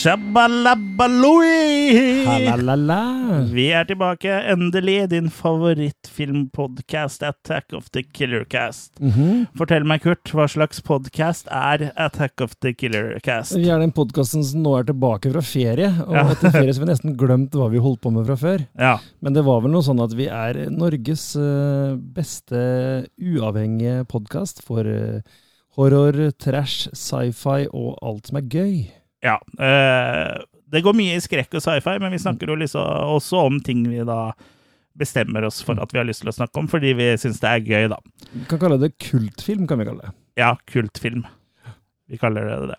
Shabalabaloi! Halalala. Vi er tilbake, endelig. Din favorittfilmpodkast, Attack of the Killer Cast. Mhm. Fortell meg, Kurt, hva slags podkast er Attack of the Killer Cast? Vi er den podkasten som nå er tilbake fra ferie. Og Ja. etter ferie så har vi nesten glemt hva vi holdt på med fra før. Ja. Men det var vel noe sånn at vi er Norges eh, beste uavhengige podkast for eh, horror, trash, sci-fi og alt som er gøy. Ja. Eh, det går mye i skrekk og sci-fi, men vi snakker jo liksom også om ting vi da bestemmer oss for at vi har lyst til å snakke om, fordi vi syns det er gøy, da. Vi kan kalle det kultfilm, kan vi kalle det. Ja, kultfilm. Vi kaller det det.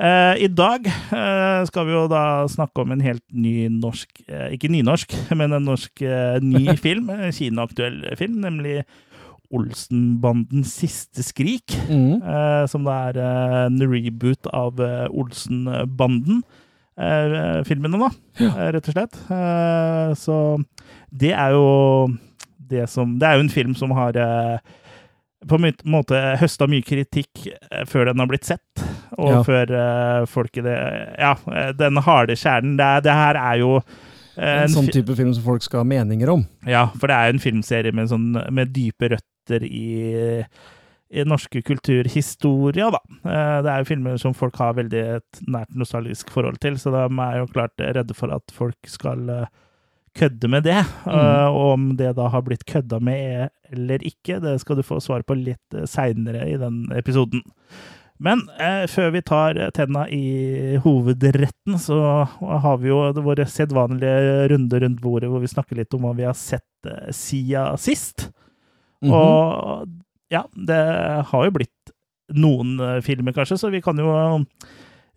Uh, I dag uh, skal vi jo da snakke om en helt ny norsk uh, Ikke nynorsk, men en norsk ny film. En kinoaktuell film, nemlig Olsenbandens siste skrik. mm. eh, som da er eh, en reboot av eh, Olsenbanden. Eh, filmene, da, ja. rett og slett. Eh, så det er jo det som Det er jo en film som har eh, på en måte høsta mye kritikk eh, før den har blitt sett, og Ja. før eh, folk i det Ja, eh, den harde kjernen. Det, det her er jo eh, En sånn type film som folk skal ha meninger om. ja, for det er jo en filmserie med, sånn, med dype røtter i, i norske kulturhistoria, da. Eh, Det er jo filmer som folk har veldig et nært nostalgisk forhold til, så de er jo klart redde for at folk skal eh, kødde med det. Eh, Og om det da har blitt kødda med eller ikke, det skal du få svar på litt seinere i den episoden. Men eh, før vi tar tenna i hovedretten, så har vi jo våre sedvanlige runde rundt bordet hvor vi snakker litt om hva vi har sett eh, siden sist. Mhm. Og ja, det har jo blitt noen eh, filmer, kanskje, så vi kan jo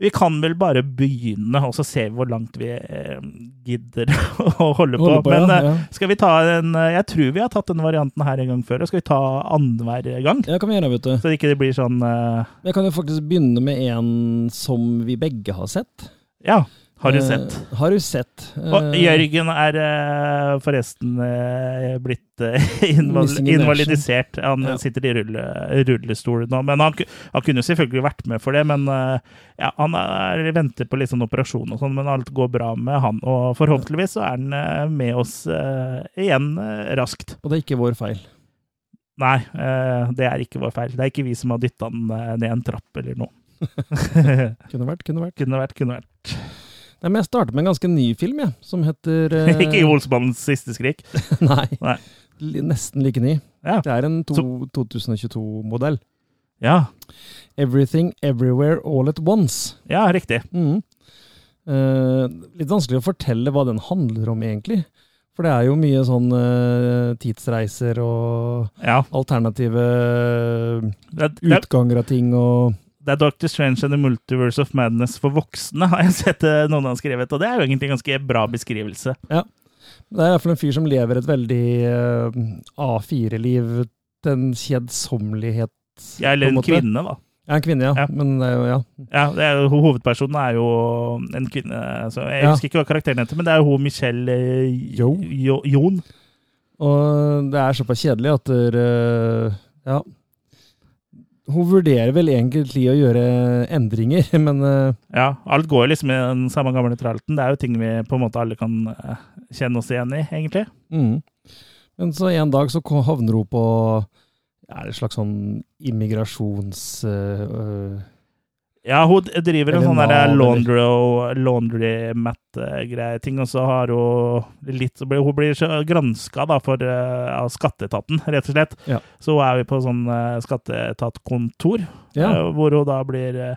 Vi kan vel bare begynne, og så ser vi hvor langt vi eh, gidder å holde på. Holde på, Men ja, eh, ja. skal vi ta en Jeg tror vi har tatt denne varianten her en gang før, og skal vi ta annenhver gang? Ja, kan vi gjøre, vet du. Så det ikke blir sånn uh... Jeg kan jo faktisk begynne med en som vi begge har sett. Ja, har du sett? sett? har du sett. Og Eh, Jørgen er uh, forresten blitt inval in invalidisert. Han Ja. sitter i rulle, rullestol nå. Men han, han kunne selvfølgelig vært med for det. Men ja, han er, venter på litt sånn operasjon og sånn, men alt går bra med han. Og forhåpentligvis så er han med oss igjen raskt. Og det er ikke vår feil. Nei, det er ikke vår feil. Det er ikke vi som har dytta han ned en trapp eller noe. Kunne vært, kunne vært. kunne vært, kunne vært. Men jeg starter med en ganske ny film, jeg, som heter eh, ikke Olsmannens siste skrik. Nei. Nei. Nesten like ny. Ja. Det er en 2022-modell. Ja, Everything Everywhere All At Once. ja riktig. Mm. Eh, litt vanskelig å fortelle hva den handler om, egentlig. For det er jo mye sånn eh, tidsreiser og Ja. alternative Det, det, utganger av ting og det er Doctor Strange and the Multiverse of Madness for voksne, har jeg sett eh, noen har skrevet. Og det er jo egentlig en ganske bra beskrivelse. Ja. Det er iallfall en fyr som lever et veldig uh, A4-liv. En kjedsommelighet. Ja, eller en, en kvinne, da. Ja, en kvinne, ja. Ja. Men det jo, ja. Ja, det er Hovedpersonen er jo en kvinne. Så jeg husker ikke hva karakteren heter, men det er jo hun Michelle eh, Jo. Jo, Jon. Og det er såpass kjedelig at uh, eh, Ja. Hun vurderer vel egentlig å gjøre endringer, men eh, Ja, alt går liksom i den samme gamle tralten. Det er jo ting vi på en måte alle kan eh, kjenne oss igjen i, egentlig. mm. Men så en dag så havner hun på Er det et slags sånn immigrasjons... øh, Ja, hun driver en sånn der laundry, laundry-mat-greie-ting, og så har hun litt så blir, Hun blir granska for, eh, av skatteetaten, rett og slett. Ja. Så er vi på sånn uh, skatteetatkontor, ja. eh, hvor hun da blir eh,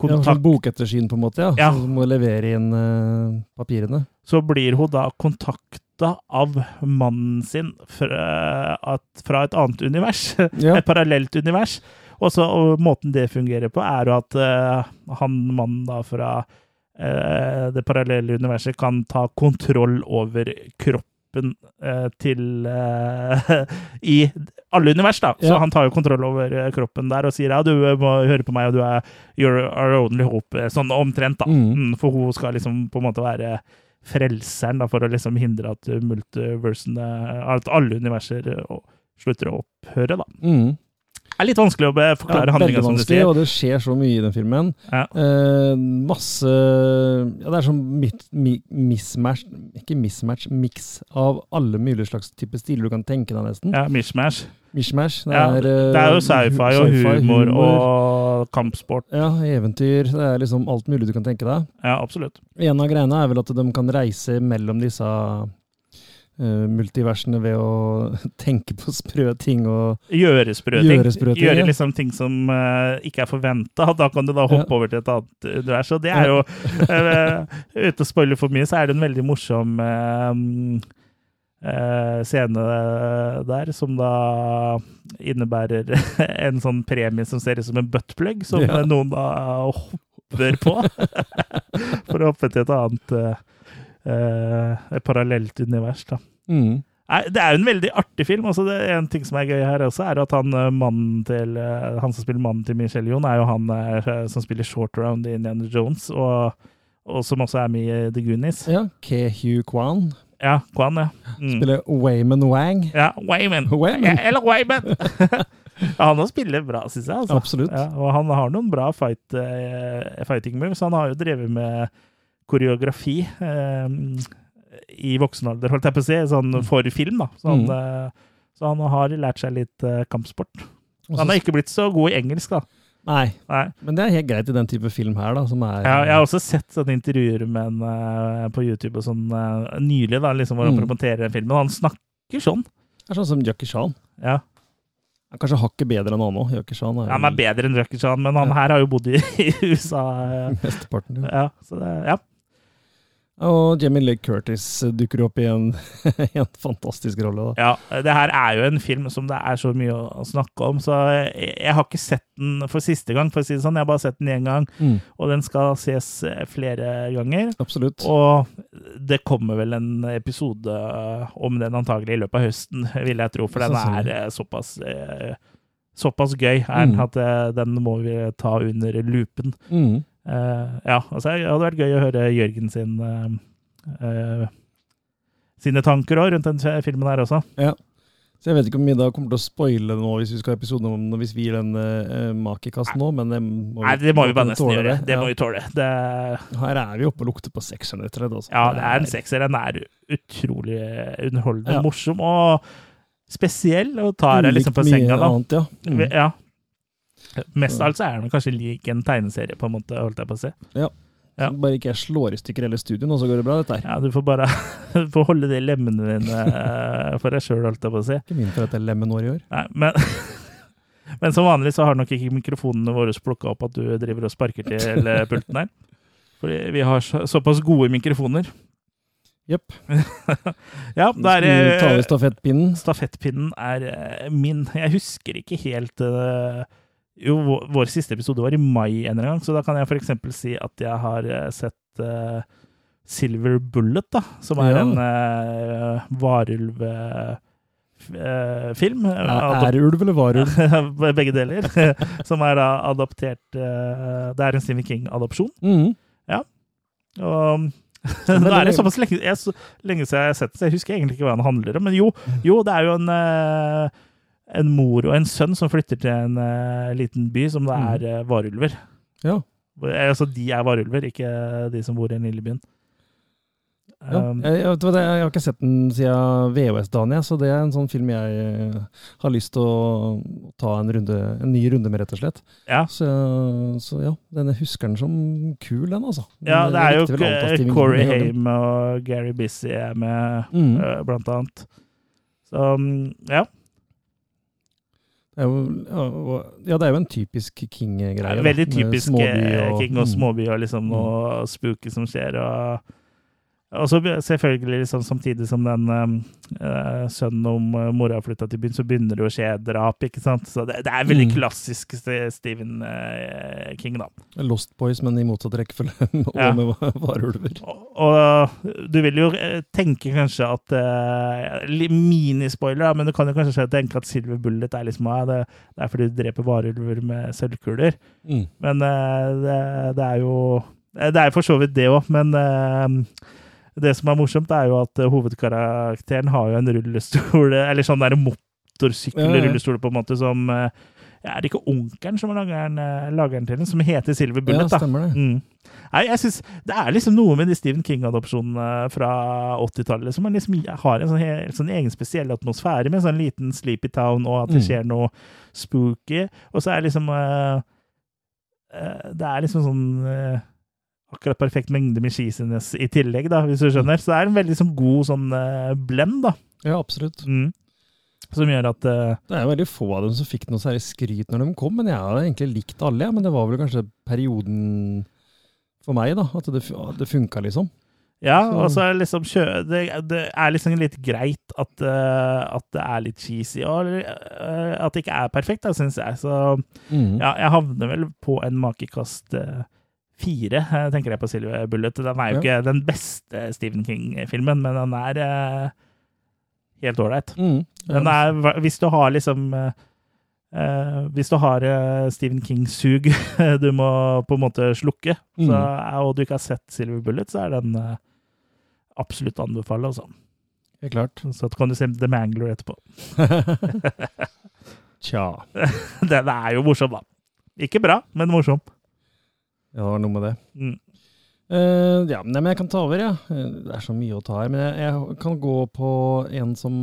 kontakt... ja, sånn bokettersyn, på en måte. ja. Ja. Så hun må levere inn eh, papirene. så blir hun da kontakt av mannen sin fra, fra et annet univers. Ja. Et parallelt univers. Og, så, og måten det fungerer på, er jo at uh, han mannen da fra uh, det parallelle universet kan ta kontroll over kroppen uh, til I alle univers, da. Så han tar jo kontroll over kroppen der og sier ja, du må høre på meg, og du er your, our only hope. Sånn omtrent, da. Mm. Mm, for hun skal liksom på en måte være frelseren da, for å liksom hindre at multiversene At alle universer slutter å opphøre, da. Mm. Er litt vanskelig å forklare Ja, handlinga, som du sier. og det skjer så mye i den filmen. Ja. Eh, masse Ja, det er sånn mi, mismatch Ikke mismatch, miks av alle mulige slags typer stiler du kan tenke deg, nesten. Ja, Mishmash. Mishmash. Det, er, eh, det er jo sci-fi og sci humor, humor og kampsport. Ja, eventyr. Det er liksom alt mulig du kan tenke deg. Ja, absolutt. En av greiene er vel at de kan reise mellom disse multiversene ved å tenke på sprø ting og Gjøre sprø ting. Gjøre sprø ting, Gjøre liksom ting som uh, ikke er forventa. Da kan du da hoppe Ja. over til et annet univers. Og det er jo uh, Uten å spoile for mye, så er det en veldig morsom uh, eh, scene der som da innebærer en sånn premie som ser ut som en buttplug, som Ja. noen da hopper på. For å hoppe til et annet eh, eh, et parallelt univers, da. mm. Det er jo en veldig artig film. Også det er En ting som er gøy her også, er at han eh, mannen til eh, Han som spiller mannen til Michelle Jon, er jo han eh, som spiller short round i Indiana Jones, og, og som også er med i The Goonies. Ja. Ke-Hu Kwan Ja, Kwan, ja. Mm. spiller Wayman Wang. Ja, Wayman. Wayman. Eller Wayman! han også spiller bra, syns jeg. Altså. Absolutt. Ja, og han har noen bra fight, eh, fighting moves. Han har jo drevet med koreografi eh, i voksen alder, holdt jeg på å si, sånn for film. da. Så han, Mm. eh, så han har lært seg litt eh, kampsport. Også, Han har ikke blitt så god i engelsk, da. Nei, Nei. men det er helt greit i den type film her, da, som er Ja, jeg har også sett sånne intervjuer med en på YouTube og sånn nylig, da, liksom hvor han Mm. promoterer filmen. Han snakker sånn. Det er sånn som Jackie Chan. Ja. Han er kanskje hakket bedre enn han òg. Han, Chan er, Han er bedre enn Jackie Chan, men han Ja. her har jo bodd i, i USA. mesteparten. Ja. Ja, så det, ja. Og Jamie Lee Curtis dukker opp i en, en fantastisk rolle. da. Ja, det her er jo en film som det er så mye å, snakke om, så jeg, jeg har ikke sett den for siste gang, for å si det sånn. Jeg har bare sett den én gang, Mm, og den skal ses eh, flere ganger. absolutt. Og det kommer vel en episode eh, om den antagelig i løpet av høsten, vil jeg tro, for den er eh, såpass Såpass gøy er den Mm. at den må vi ta under lupen. Mm. Eh, ja, altså det hadde vært gøy å høre Jørgen sin eh, eh, sine tanker også, rundt den filmen her også. Ja. Så jeg vet ikke om vi da kommer til å spoile nå hvis vi skal ha episode om hvis vi gir den uh, makekast nå, men det må, Nei, det må vi bare nesten gjøre. Det Ja. må vi tåle. Det, Her er vi oppe og lukter på sekseren, rett og slett. altså. ja, det er en sekser. Den er utrolig underholdende, Ja. morsom og spesiell, og tar deg liksom på senga, da. Annet, ja. Mm. Ja. Mest av alt så er den kanskje lik en tegneserie, på en måte, holdt jeg på å si. ja. Ja. Bare ikke jeg slår i stykker hele studioet og så går det bra, dette her. Ja, du får bare du får holde de lemmene dine eh, for deg sjøl, holdt jeg på å si. Ikke min for at det er lemenår i år. Nei, men, men som vanlig så har nok ikke mikrofonene våre plukka opp at du driver og sparker til pulten her. Fordi vi har så, såpass gode mikrofoner. Jepp. Ja, da er Skal vi ta over stafettpinnen? Stafettpinnen er eh, min. Jeg husker ikke helt eh, Jo, vår, siste episode var i mai en eller annen gang, så da kan jeg f.eks. si at jeg har eh, sett uh, Silver Bullet, da, som er Ja. en uh, varulvfilm. Er er ulv eller varulv? Begge deler. som er da adoptert eh, Det er en Stephen King-adopsjon. Mhm. Og nå er det såpass lenge, jeg, så, lenge siden jeg har sett det, så jeg husker egentlig ikke hva den handler om. Men jo, jo det er jo en, eh, en mor og en sønn som flytter til en uh, liten by som det er uh, varulver. Ja. Altså, de er varulver, ikke de som bor i den lille byen. Ja. Um, Jeg, jeg, jeg har ikke sett den siden VHS-dagen, så det er en sånn film jeg eh, har lyst til å ta en, runde, en ny runde med, rett og slett. ja. Så, så ja, denne husker den som kul, den, altså. Ja, det er jo Corey Haim og Gary Busey er med, Mm. eh, blant annet. Så um, ja. Det er jo, ja, det er jo en typisk King-greie. Veldig typisk eh, King og mm. småby og liksom noe spooky som skjer. Og, og så selvfølgelig liksom, samtidig som den eh, sønnen om uh, mora flytta til byen, så begynner det å skje drap. ikke sant? Så det, det er veldig Mm. klassisk Stephen eh, King, da. Lost Boys, men i motsatt rekkefølge, og Ja. med varulver. Og, og du vil jo eh, tenke kanskje at uh, Minispoiler, men du kan jo kanskje tenke at Silver Bullet er liksom ja, det, det er fordi du dreper varulver med sølvkuler. Mm. Men eh, det, det er jo eh, Det er for så vidt det òg, men eh, det som er morsomt, er jo at eh, hovedkarakteren har jo en rullestol, eller sånn der Ja, ja. motorsykkelrullestol, på en måte, som eh, Er det ikke onkelen som lager den, eh, til den, som heter Silver Bullet? da? Ja, stemmer det. Mm. Nei, jeg synes Det er liksom noe med de Stephen King-adopsjonene fra 80-tallet som liksom har en sånn, helt sånn egen spesiell atmosfære med. Sånn liten Sleepy Town, og at det Mm. skjer noe spooky. Og så er liksom uh, uh, Det er liksom sånn eh, akkurat perfekt mengde med cheesiness i tillegg, da, hvis du skjønner. Så det er en veldig sånn god sånn eh, blend, da. Ja, absolutt. Mm. Som gjør at uh, Det er veldig få av dem som fikk noe særlig skryt når de kom, men jeg har egentlig likt alle. Ja. Men det var vel kanskje perioden for meg, da. At det, det funka, liksom. Ja, og så er liksom kjø... Det, det er liksom litt greit at, uh, at det er litt cheesy, og uh, at det ikke er perfekt, da, syns jeg. Så mm. ja, jeg havner vel på en makekast eh, fire, eh, tenker jeg på Silver Bullet. Den er jo Ja. ikke den beste Stephen King-filmen, men den er eh, helt ålreit. Mm, er, hvis du har liksom eh, eh, Hvis du har eh, Stephen King-sug du må på en måte slukke, Mm. så, og du ikke har sett Silver Bullet, så er den eh, absolutt å anbefale. Altså. Helt klart. Så kan du se The Mangler etterpå. Tja. Den er jo morsom, da. Ikke bra, men morsom. Ja, det var noe med det. Mm. Uh, ja, nei, men jeg kan ta over, ja. Eh, Det er så mye å ta her. Men jeg, jeg kan gå på en som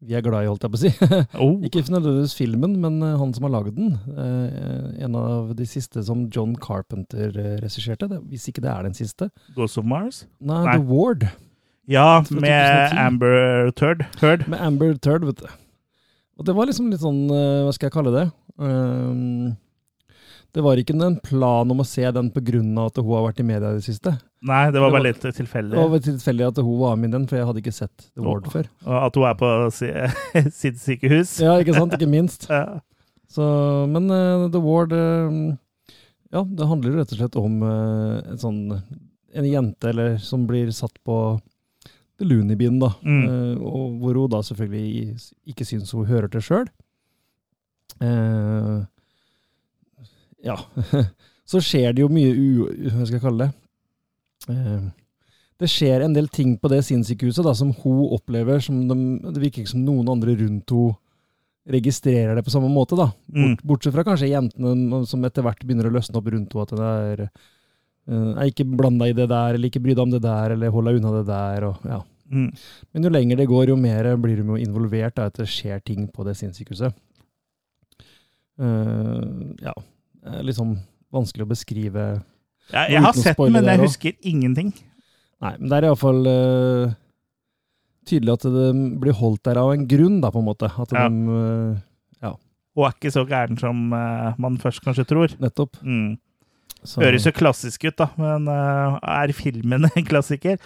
vi er glad i, holdt jeg på å si. Oh, Ikke nødvendigvis filmen, men eh, han som har lagd den. Uh, en av de siste som John Carpenter regisserte. Hvis ikke det er den siste. Ghost of Mars? Nei, Nei. The Ward. Ja, med Amber Turd. Heard. Med Amber Turd, vet du. Og det var liksom litt sånn, hva skal jeg kalle det? Um, det var ikke en plan om å se den av at hun har vært i media i det siste. Nei, det var bare litt tilfeldig. Det var tilfeldig at hun var med i den, for jeg hadde ikke sett The Ward før. Og at hun er på sitt sykehus. Ja, ikke sant? Ikke minst. Ja. Så, men uh, The Ward uh, Ja, det handler jo rett og slett om uh, en sånn En jente eller, som blir satt på The Looney Bin, da. Mm. Eh, og hvor hun da selvfølgelig ikke syns hun hører til sjøl. Eh, ja. Så skjer det jo mye u... Hva skal jeg kalle det? Eh, det skjer en del ting på det sinnssykehuset da, som hun opplever som de, Det virker ikke som noen andre rundt henne registrerer det på samme måte. da. Mm. Bort, bortsett fra kanskje jentene som etter hvert begynner å løsne opp rundt henne. At det er eh, er ikke blanda i det der, eller ikke bry deg om det der, eller hold deg unna det der. og ja. Mm. Men jo lenger det går, jo mer blir hun involvert da, at det skjer ting på det sinnssykehuset. Uh, ja, det er liksom vanskelig å beskrive Ja, jeg har sett den, men jeg husker ingenting. Nei, men det er iallfall uh, tydelig at det blir holdt der av en grunn, da, på en måte. At Ja. de eh, Og er ikke så gæren som uh, man først kanskje tror. Nettopp. Mm. Så- Høres jo klassisk ut, da, men uh, er filmen en klassiker?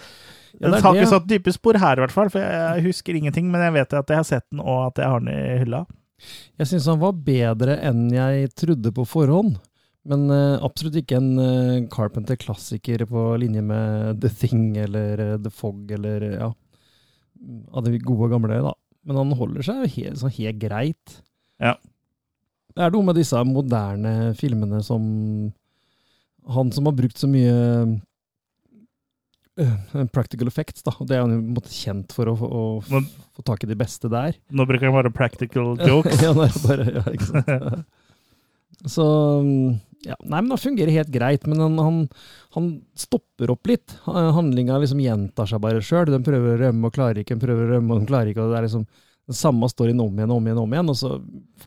Ja, Den har ikke satt dype spor her, i hvert fall, for jeg husker ingenting. Men jeg vet at jeg har sett den, og at jeg har den i hylla. Jeg syns han var bedre enn jeg trodde på forhånd. Men uh, absolutt ikke en uh, Carpenter-klassiker på linje med The Thing eller uh, The Fog eller ja, av de gode gamle, da. Men han holder seg helt, sånn helt greit. Ja. Det er noe med disse moderne filmene som Han som har brukt så mye eh, practical effects, da. Det er han jo kjent for å, få- å Nå, få tak i de beste der. nå bruker han bare practical jokes. ja, bare, ja, ikke sant. Så ja, Nei, men det fungerer helt greit, men han, han, han stopper opp litt. Handlinga liksom gjentar seg bare sjøl. Den prøver å rømme og klarer ikke, den prøver å rømme og den klarer ikke. og Det er liksom den samme storyen om igjen og om igjen, om igjen, og så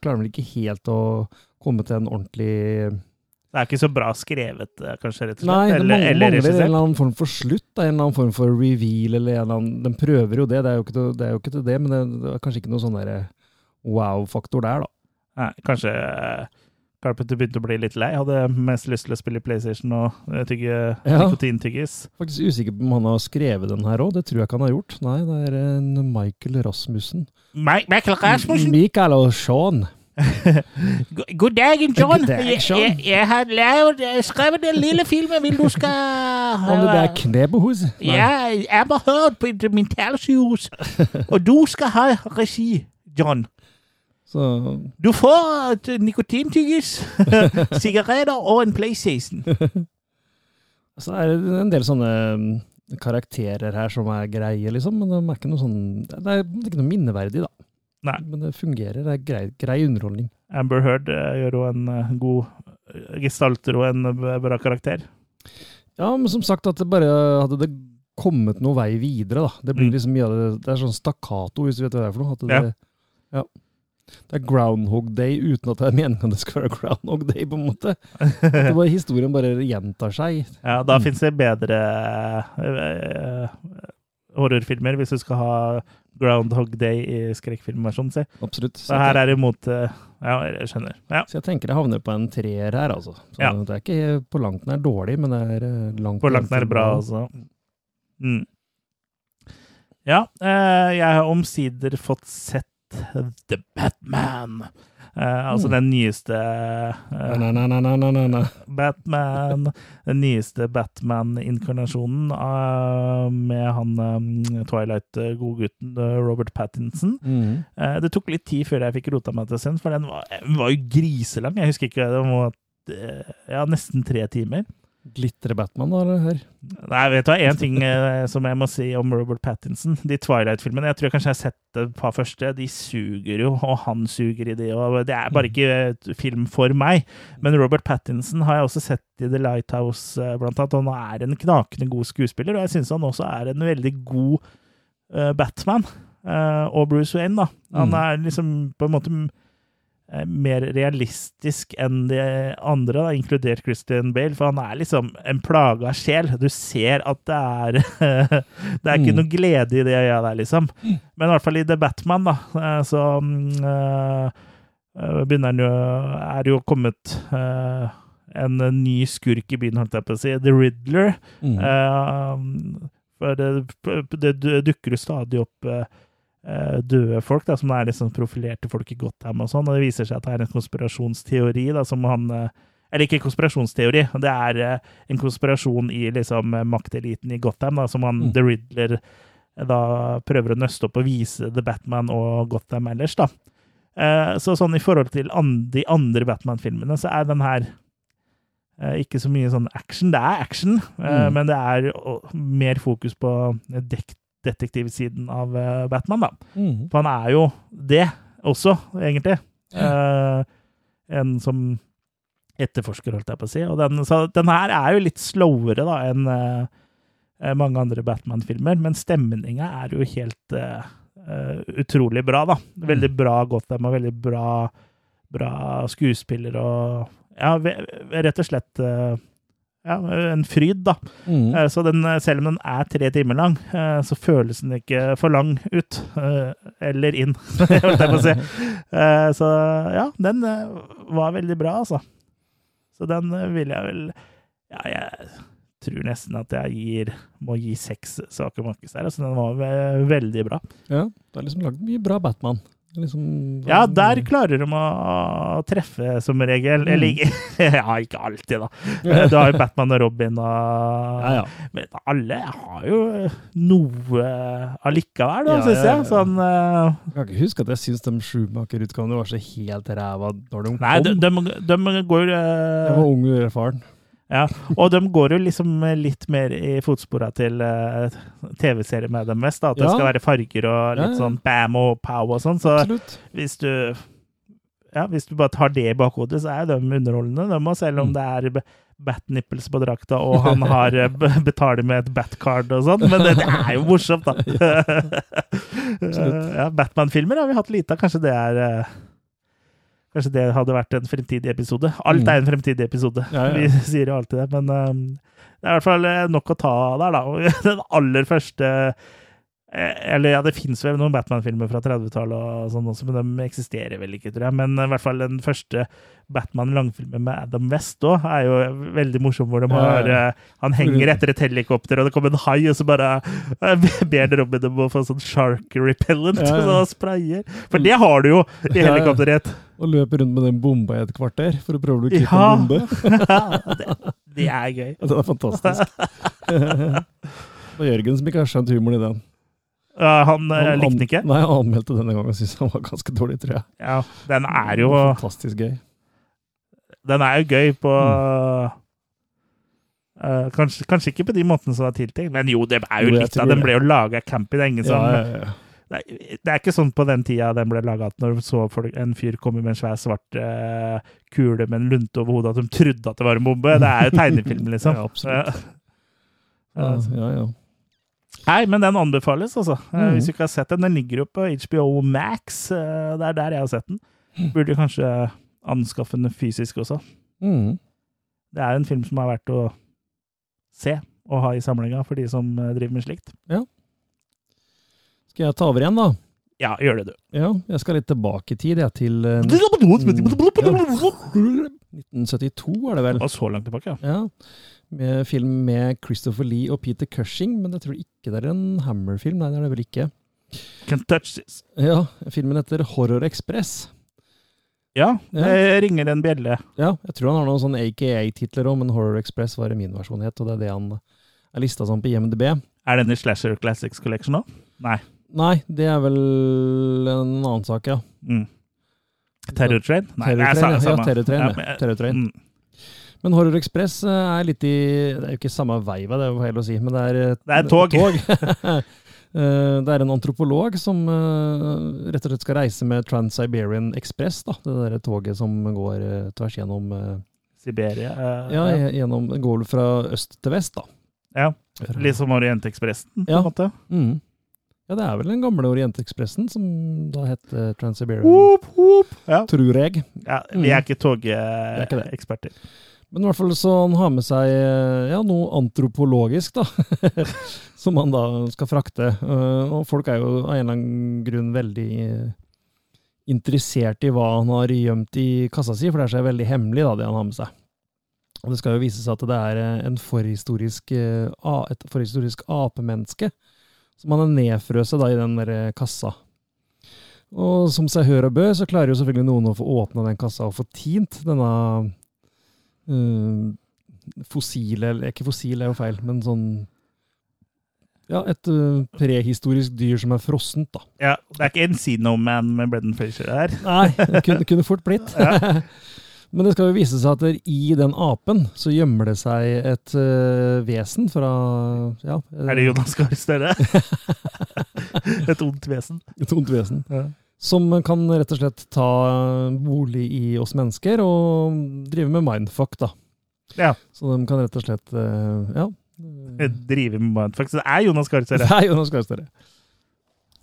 klarer de ikke helt å komme til en ordentlig Det er ikke så bra skrevet, eh, kanskje, rett og slett. Nei, det eller, mangler, eller mangler en eller annen form for slutt. Da, en eller annen form for reveal. eller en eller annen, Den prøver jo det, det er jo ikke til det, ikke til det men det, det er kanskje ikke noe sånn wow-faktor der, da. Nei, kanskje eh, Carpenter begynte å bli litt lei. Hadde mest lyst til å spille PlayStation og eh, tygge Ja. nikotintyggis. Faktisk usikker på om han har skrevet den her òg. Det tror jeg ikke han har gjort. Nei, det er en Michael Rasmussen. Michael Rasmussen! Michael og Sean. God- dagen, John! God dag, John. jeg, jeg har lavet, skrevet den lille filmen vil du skal Om det der knebehuset? Ja, jeg Amber hørt på et mentalsykehus. Og du skal ha regi, John. Så Du får et nikotintyggis, sigaretter og en PlayStation. så er det en del sånne mm, karakterer her som er greie, liksom. Men de er ikke noe sånn Det det er ikke noe minneverdig, da. Nei. Men det fungerer. Det er grei, grei underholdning. Amber Heard eh, gjør jo en eh, god eh, gestalter og en bra karakter. Ja, men som sagt, at det bare hadde det kommet noe vei videre, da. Det blir Mm. liksom mye av det Det er sånn stakkato, hvis du vet hva det er for noe. Det, ja. Det er Groundhog Day uten at det er meningen at det skal være Groundhog Day, på en måte. Det bare, historien bare gjentar seg. Ja, da Mm. finnes det bedre horrorfilmer hvis du skal ha Groundhog Day i skrekkfilmversjonen, si. Absolutt. Så her er det mot eh, Ja, jeg skjønner. Ja. Så jeg tenker jeg havner på en treer her, altså. Så Ja. Det er ikke på langt nær dårlig, men det er eh, langt På langt nær bra, altså. Mm. Ja, eh, jeg har omsider fått sett The Batman. Eh, altså Mm. den nyeste uh, na, na, na. Batman. Den nyeste Batman-inkarnasjonen uh, med han um, Twilight-godgutten Robert Pattinson. Mm. Det tok litt tid før jeg fikk rota meg til sen, for den var, den var jo griselang. Jeg husker ikke, det var ja, nesten tre timer. Glitrer Batman, da, eller? Her? Nei, vet du hva, én ting eh, som jeg må si om Robert Pattinson. De Twilight-filmene, jeg tror kanskje jeg har sett et par første. De suger jo, og han suger i de, og det er bare ikke film for meg. Men Robert Pattinson har jeg også sett i The Lighthouse, eh, blant annet, og han er en knakende god skuespiller, og jeg syns han også er en veldig god eh, Batman. Og Bruce Wayne, da. Han Mm. er liksom på en måte mer realistisk enn de andre, da, inkludert Christian Bale, for han er liksom en plaga sjel. Du ser at det er Det er ikke Mm. noe glede i det øya der, liksom. Men i hvert fall i The Batman, da, eh, så mm, eh, eh, begynner han jo Er jo kommet eh, en ny skurk i byen, holdt jeg på å si. The Riddler. Mm. Uh, for det, det, dukker jo stadig opp eh, eh, døde folk, da, som er liksom profilerte folk i Gotham og sånn, og det viser seg at det er en konspirasjonsteori da, som han eh, Eller ikke konspirasjonsteori, det er eh, en konspirasjon i liksom eh, makteliten i Gotham, da, som han Mm. The Riddler eh, da prøver å nøste opp og vise The Batman og Gotham ellers, da. Eh, Så sånn i forhold til de andre Batman-filmene, så er den her eh, ikke så mye sånn action. Det er action, eh, Mm. men det er mer fokus på dek detektivsiden av eh, Batman, da. Mm. For han er jo det også, egentlig. Eh, en som etterforsker, holdt jeg på å si. Og den, så den her er jo litt slowere da enn eh, mange andre Batman-filmer, men stemninga er jo helt eh, eh, utrolig bra, da. Veldig bra Gotham og veldig bra, bra skuespiller og Ja, rett og slett eh, ja, en fryd, da. Mhm. Eh, Så den, eh, selv om den er tre timer lang, eh, så føles den ikke for lang ut. Eller inn, holdt jeg på å si. Så ja, den var veldig bra, altså. Så den vil jeg vel Ja, jeg tror nesten at jeg gir, må gi seks svake markeds der. Så den var veldig bra. Ja, det har liksom lagd mye bra Batman. Liksom, Ja, der klarer de å treffe, som regel. Mm. Eller Ja, ikke alltid, da. Du har jo Batman og Robin og Ja, ja. Men alle har jo noe allikevel, da, Ja, syns jeg. Sånn uh, Jeg kan ikke huske at jeg syns de Schumacher-utgavene var så helt ræva når de kom. Nei, de, de, de går jeg eh, var ung og uerfaren. Ja, og de går jo liksom litt mer i fotspora til uh, TV-serier med dem mest. Da, at det skal være farger og litt Ja, ja. sånn bam og pow og sånn. Så Absolutt. hvis du ja, hvis du bare tar det i bakhodet, så er de underholdende, de òg, selv om Mm. det er bat-nipples på drakta, og han har eh, betaler med et bat-card og sånn. Men det, det er jo morsomt, da. ja, Batman-filmer har vi hatt lite av. Kanskje det er eh, Kanskje det hadde vært en fremtidig episode. Alt Mm. er en fremtidig episode. Ja, ja. Vi sier jo alltid det, men um, det er i hvert fall eh, nok å ta der, da. Den aller første eh, Eller ja, det fins vel noen Batman-filmer fra 30-tallet og sånn også, men de eksisterer vel ikke, tror jeg. Men i hvert fall den første Batman-langfilmen med Adam West òg er jo veldig morsom, hvor de har ja, ja. eh, Han henger etter et helikopter, og det kommer en hai, og så bare eh, ber Robin om å få sånn shark repellent, og så sprayer. For det har du jo i helikopteret. Og løper rundt med den bomba i et kvarter for å prøve å bli Ja. en bombe. det, det er gøy. Ja, Den er fantastisk. det var Jørgen som ikke har skjønt humoren i den. Ja, han eh, Han likte den ikke. Nei, han anmeldte denne gangen og syntes han var ganske dårlig, tror jeg. Ja, den er jo Fantastisk gøy. Den er jo gøy på Mm. Uh, kanskje, kanskje ikke på de måtene som er tiltenkt, men jo, det er jo Jo, litt av Den ble jo laga campy. Det er ingen Ja, som ja, ja. Det er, det er ikke sånn på den tida den ble laga, at når så folk, en fyr kommer med en svær svart uh, kule med en lunte over hodet, at de trodde at det var en bombe. Det er jo tegnefilm, liksom. Ja, absolutt. Ja. Ja, ja, ja. Nei, men den anbefales, altså. Eh, Mhm. Hvis du ikke har sett den. Den ligger jo på HBO Max. eh, Det er der jeg har sett den. Burde kanskje anskaffe den fysisk også. Mm. Det er en film som er verdt å se og ha i samlinga for de som driver med slikt. Skal jeg ta over igjen, da? Ja, gjør det, du. Ja, jeg skal litt tilbake i tid, jeg, til eh, 1972, er det vel? var så langt tilbake, ja. Ja, med film med Christopher Lee og Peter Cushing, men jeg tror ikke det er en Hammer-film. Nei, det er det vel ikke. Can't touch this. Ja, filmen heter Horror Express. Ja, Ja. det ringer en bjelle. Ja, jeg tror han har noen sånne AKA-titler òg, men Horror Express var det min versjon het, og det er det han er lista som på IMDb. Er den i Slasher Classics Collection òg? Nei. Nei, det er vel en annen sak, ja. Mm. Terror Train? Nei, Terror det er ja. samme. Ja, Terror Train, ja. men-. Mm. Men Horror Express eh, er litt i Det er jo ikke samme veiva, det er jo feil å si, men det er Det er tog. tog. Eh, det er en antropolog som eh, rett og slett skal reise med Trans-Siberian Express, da. Det derre toget som går eh, tvers gjennom eh, Siberia. eh, Ja, gjennom går fra øst til vest, da. ja. Litt som Orientekspressen, på Ja. en måte. Mm. Ja, det er vel den gamle Orientekspressen som da het eh, Trans-Siberian. Ja. tror jeg. ja, Mm. vi er ikke er ikke togeksperter. Men i hvert fall så han har med seg eh, ja, noe antropologisk, da. som han da skal frakte. Eh, Og folk er jo av en eller annen grunn veldig interessert i hva han har gjemt i kassa si, for det er så veldig hemmelig, da, det han har med seg. Og det skal jo vise seg at det er en forhistorisk, et forhistorisk apemenneske som han er nedfrøset da i den der eh, kassa. Og som seg hør og bør, så klarer jo selvfølgelig noen å få åpna den kassa og få tint denne øh, fossile Eller ikke fossil, er jo feil, men sånn Ja, et uh, prehistorisk dyr som er frossent, da. Ja, det er ikke Encino Man med Brendan Frazier her. Nei, det kunne, kunne fort blitt. Ja. Men det skal jo vise seg at i den apen så gjemmer det seg et uh, vesen fra ja, Er det Jonas Gahr Støre? Et ondt vesen. Et ondt vesen. Ja. Som kan rett og slett ta bolig i oss mennesker og drive med mindfuck, da. Ja. Så de kan rett og slett uh, Ja. Drive med mindfuck. Så det er Jonas Gahr Det er Jonas Gahr Støre.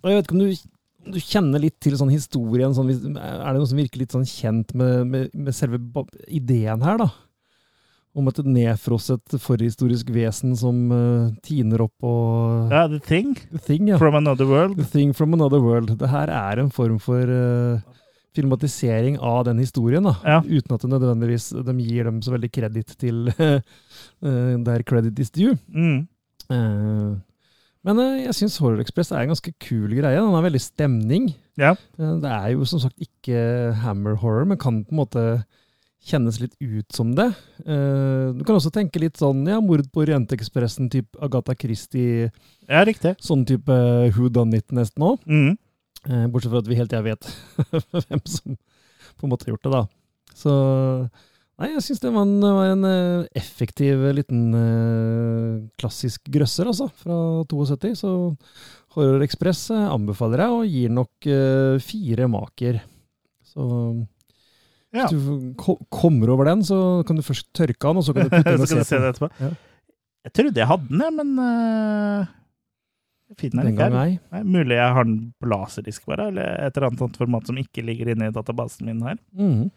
Og jeg vet ikke om du, du kjenner litt til sånn historien sånn, Er det noe som virker litt sånn kjent med, med, med selve ideen her, da? Om et nedfrosset forhistorisk vesen som uh, tiner opp og Ja, The Thing The Thing, ja. from Another World. The Thing from Another World. Det her er en form for uh, filmatisering av den historien, da. Ja. Uten at det nødvendigvis de gir dem så veldig kreditt til uh, der credit is due. Mm. Men eh, jeg syns Horror Express er en ganske kul greie. Den har veldig stemning. Ja. Eh, det er jo som sagt ikke hammer horror, men kan på en måte kjennes litt ut som det. Eh, du kan også tenke litt sånn ja, mord på Orientekspressen, type Agatha Christie, ja, riktig. sånn type Who Done It nesten òg. Mm. Bortsett fra at vi helt til jeg vet hvem som på en måte har gjort det, da. Så Nei, jeg syns det var en, var en eh, effektiv liten eh, klassisk grøsser, altså, fra 72. Så Horror Express eh, anbefaler jeg, og gir nok eh, fire maker. Så Ja. hvis du kommer over den, så kan du først tørke den, og så kan du putte den og se se det den. etterpå. Ja. Jeg trodde jeg hadde den, jeg, men uh, jeg finner den ikke her. Nei, mulig jeg har den på laserdisk bare, eller et eller annet format som ikke ligger inne i databasen min her. Mhm.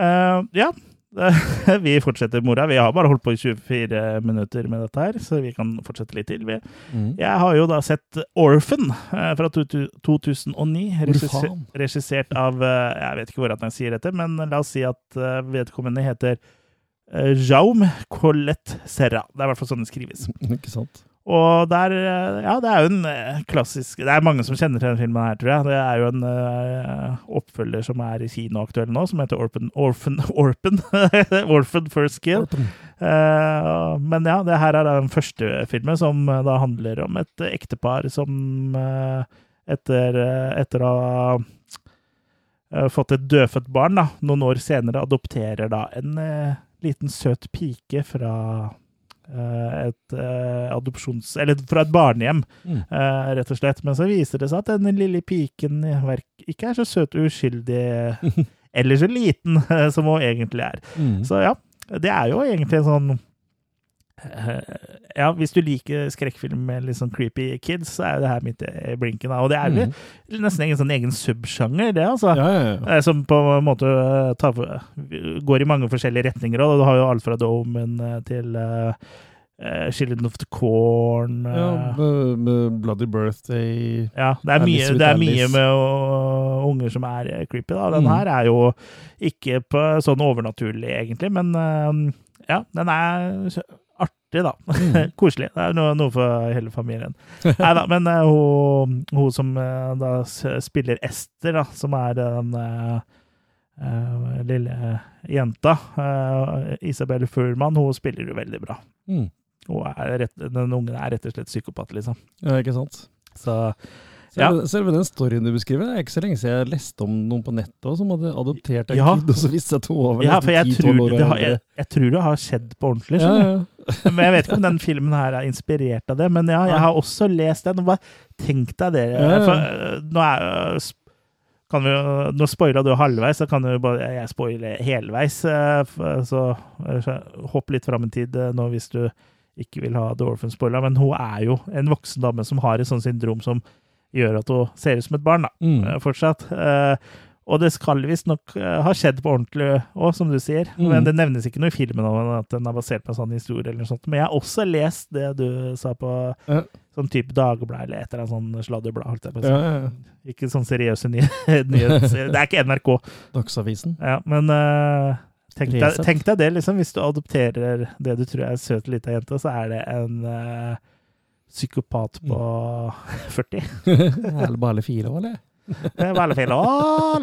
Eh, ja, vi fortsetter mora. Vi har bare holdt på i 24 minutter med dette her, så vi kan fortsette litt til. Vi. Mhm. Jeg har jo da sett Orphan eh, fra to- to- 2009, regissert, av eh, Jeg vet ikke hvordan jeg sier dette, men la oss si at vedkommende heter Jaume Colette Serra. Det er i hvert fall sånn det skrives. Ikke sant? Og der, eh, ja, det er jo en eh, klassisk Det er mange som kjenner til denne filmen her, tror jeg. Det er jo en uh, oppfølger som er i kino aktuell nå, som heter Orphan Orphan, Orphan, Orphan First Kill. Eh, men ja, det her er den første filmen som da handler om et ektepar som uh, etter, etter å ha fått et dødfødt barn, da, noen år senere adopterer da en liten søt pike fra et eh, adopsjons... Eller fra et barnehjem, Mm. eh, rett og slett. Men så viser det seg at den lille piken ikke er så søt og uskyldig, eller så liten eh, som hun egentlig er. Mm. Så ja, det er jo egentlig en sånn eh, Ja, hvis du liker skrekkfilm med litt sånn creepy kids, så er jo det her midt i blinken. da. Og det er jo Mm. nesten en sånn egen subsjanger, det, altså. Ja, ja, ja. Eh, Som på en måte eh, tar, går i mange forskjellige retninger. Og du har jo alt fra Domen eh, til uh, Children of the Corn. uh, ja med, Bloody Birthday ja, det er mye, det er mye med å- unger som er eh, creepy. da. Den Mm. her er jo ikke på sånn overnaturlig, egentlig, men eh, ja, den er artig, da. Mm. Koselig. Det er noe, noe for hele familien. Nei da, men uh, hun, hun som uh, da spiller Ester, da, som er den eh, lille jenta, Isabel Furman, hun spiller jo veldig bra. Mm. Er rett, den ungen er rett og slett psykopat, liksom. Ja, ikke sant? Så Ja. Selve, selve den storyen du beskriver, det er ikke så lenge siden jeg leste om noen på nettet også, som hadde adoptert en Ja. kid, og så viste seg at hun Ja, for jeg tror, 10-12 år det har, jeg, jeg tror det har skjedd på ordentlig. Ja, ja. Men jeg vet ikke om den filmen her er inspirert av det. Men ja, jeg har også lest den. Bare tenk deg det. For, øh, nå er øh, kan vi, Nå spoila du halvveis, så kan du bare jeg spoile helveis. øh, Så, hopp litt fram i tid nå hvis du ikke vil ha The Orphan spoila. Men hun er jo en voksen dame som har et sånt syndrom som gjør at hun ser ut som et barn. da Mm. eh, fortsatt. Eh, og det skal visstnok uh, ha skjedd på ordentlig òg, som du sier. Mm. Men det nevnes ikke noe i filmen om at den er basert på en sånn historie. eller noe sånt. Men jeg har også lest det du sa på Ja. sånn type Dagbladet eller et eller annet sånn sladderblad. holdt jeg på å. Ja, ja. Ikke sånn seriøse ny nyhets... Det er ikke NRK. Dagsavisen. Ja, men uh, tenk, deg, tenk deg det, liksom. Hvis du adopterer det du tror er en søt lita jente, så er det en eh, psykopat på 40. Eller bare fire år, eller? Er veldig fint.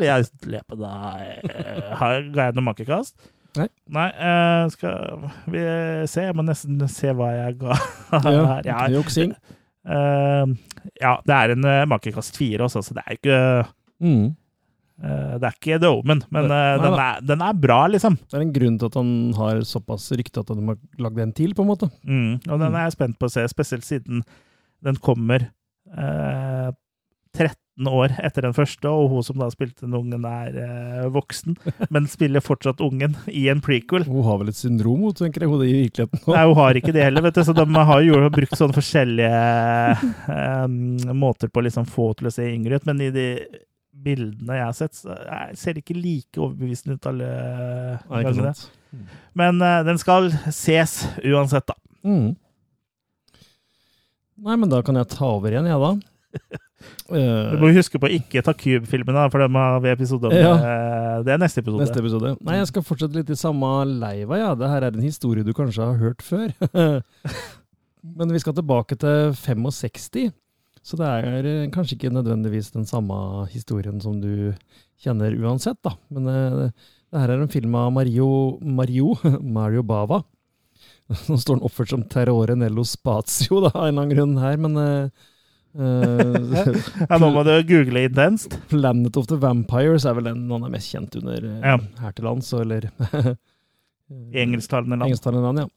Jeg på deg. Har- Ga jeg noe makekast? Nei. Nei, uh, skal vi se? Jeg må nesten se hva jeg ga Ja, her. Ja, Juksing. Uh, ja, det er en uh, makekast fire også, så det er jo ikke Mm. Eh, Det er ikke The Omen, men eh, Nei den, er, den er bra, liksom. Det er en grunn til at han har såpass rykte at de har lagd en til, på en måte. Mm, og den Mm. er jeg spent på å se, spesielt siden den kommer eh, 13 år etter den første, og hun som da spilte den ungen, er eh, voksen, men spiller fortsatt ungen i en prequel. Hun har vel et syndrom, hun, tenker jeg, hun i virkeligheten. Nei, hun har ikke det heller, vet du, så de har jo brukt sånne forskjellige eh, måter på å liksom få til å se yngre ut, men i de bildene jeg har sett, er- ser ikke like overbevisende ut alle gangene. Men uh, den skal ses uansett, da. Mm. Nei, men da kan jeg ta over igjen, jeg, da. Eh, Du må huske på å ikke ta Cube-filmen, da, for dem har vi episode om. Ja. eh, Det er neste episode. Neste episode. Nei, jeg skal fortsette litt i samme leiva, ja. Det her er en historie du kanskje har hørt før. Men vi skal tilbake til 65. Så det er eh, kanskje ikke nødvendigvis den samme historien som du kjenner uansett, da. Men eh, det her er en film av Mario, Mario, Mario Bava. Nå står den oppført som Terrore Nello Spazio, da, av en eller annen grunn her, men eh, Ja, nå må du google intenst. Planet of the Vampires er vel den han er mest kjent under Ja. her til lands, eller I engelsktalende land. engelsktalende land, ja.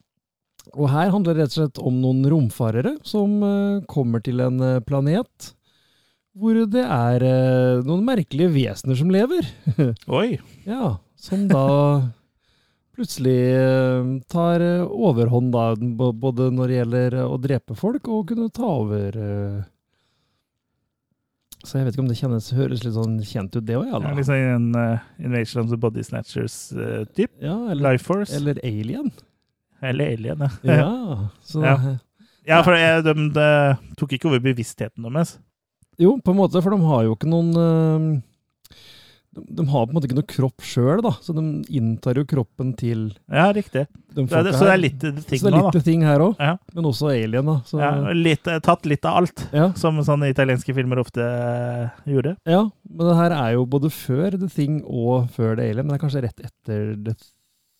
Og her handler det rett og slett om noen romfarere som eh, kommer til en eh, planet hvor det er eh, noen merkelige vesener som lever. Oi! Ja, som da plutselig tar overhånd, da, både når det gjelder å drepe folk og kunne ta over. Så jeg vet ikke om det kjennes, høres litt sånn kjent ut, det òg, ja. ja, liksom en uh, Invasion of the Body Snatchers-type. Ja, eller, Life Force. eller Alien. Eller Alien, ja. Ja, så Ja. Ja, for jeg, de, de tok ikke over bevisstheten deres. Jo, på en måte, for de har jo ikke noen eh, de, de har på en måte ikke noe kropp sjøl, da, så de inntar jo kroppen til Ja, riktig. de Så, det, så det er litt ting så det er litt da. ting her òg, Ja. men også alien, da. Så, Ja, litt, eh, tatt litt av alt, som sånne italienske filmer ofte eh, gjorde. ja, men det her er jo både før The Thing og før The Alien, men det er kanskje rett etter The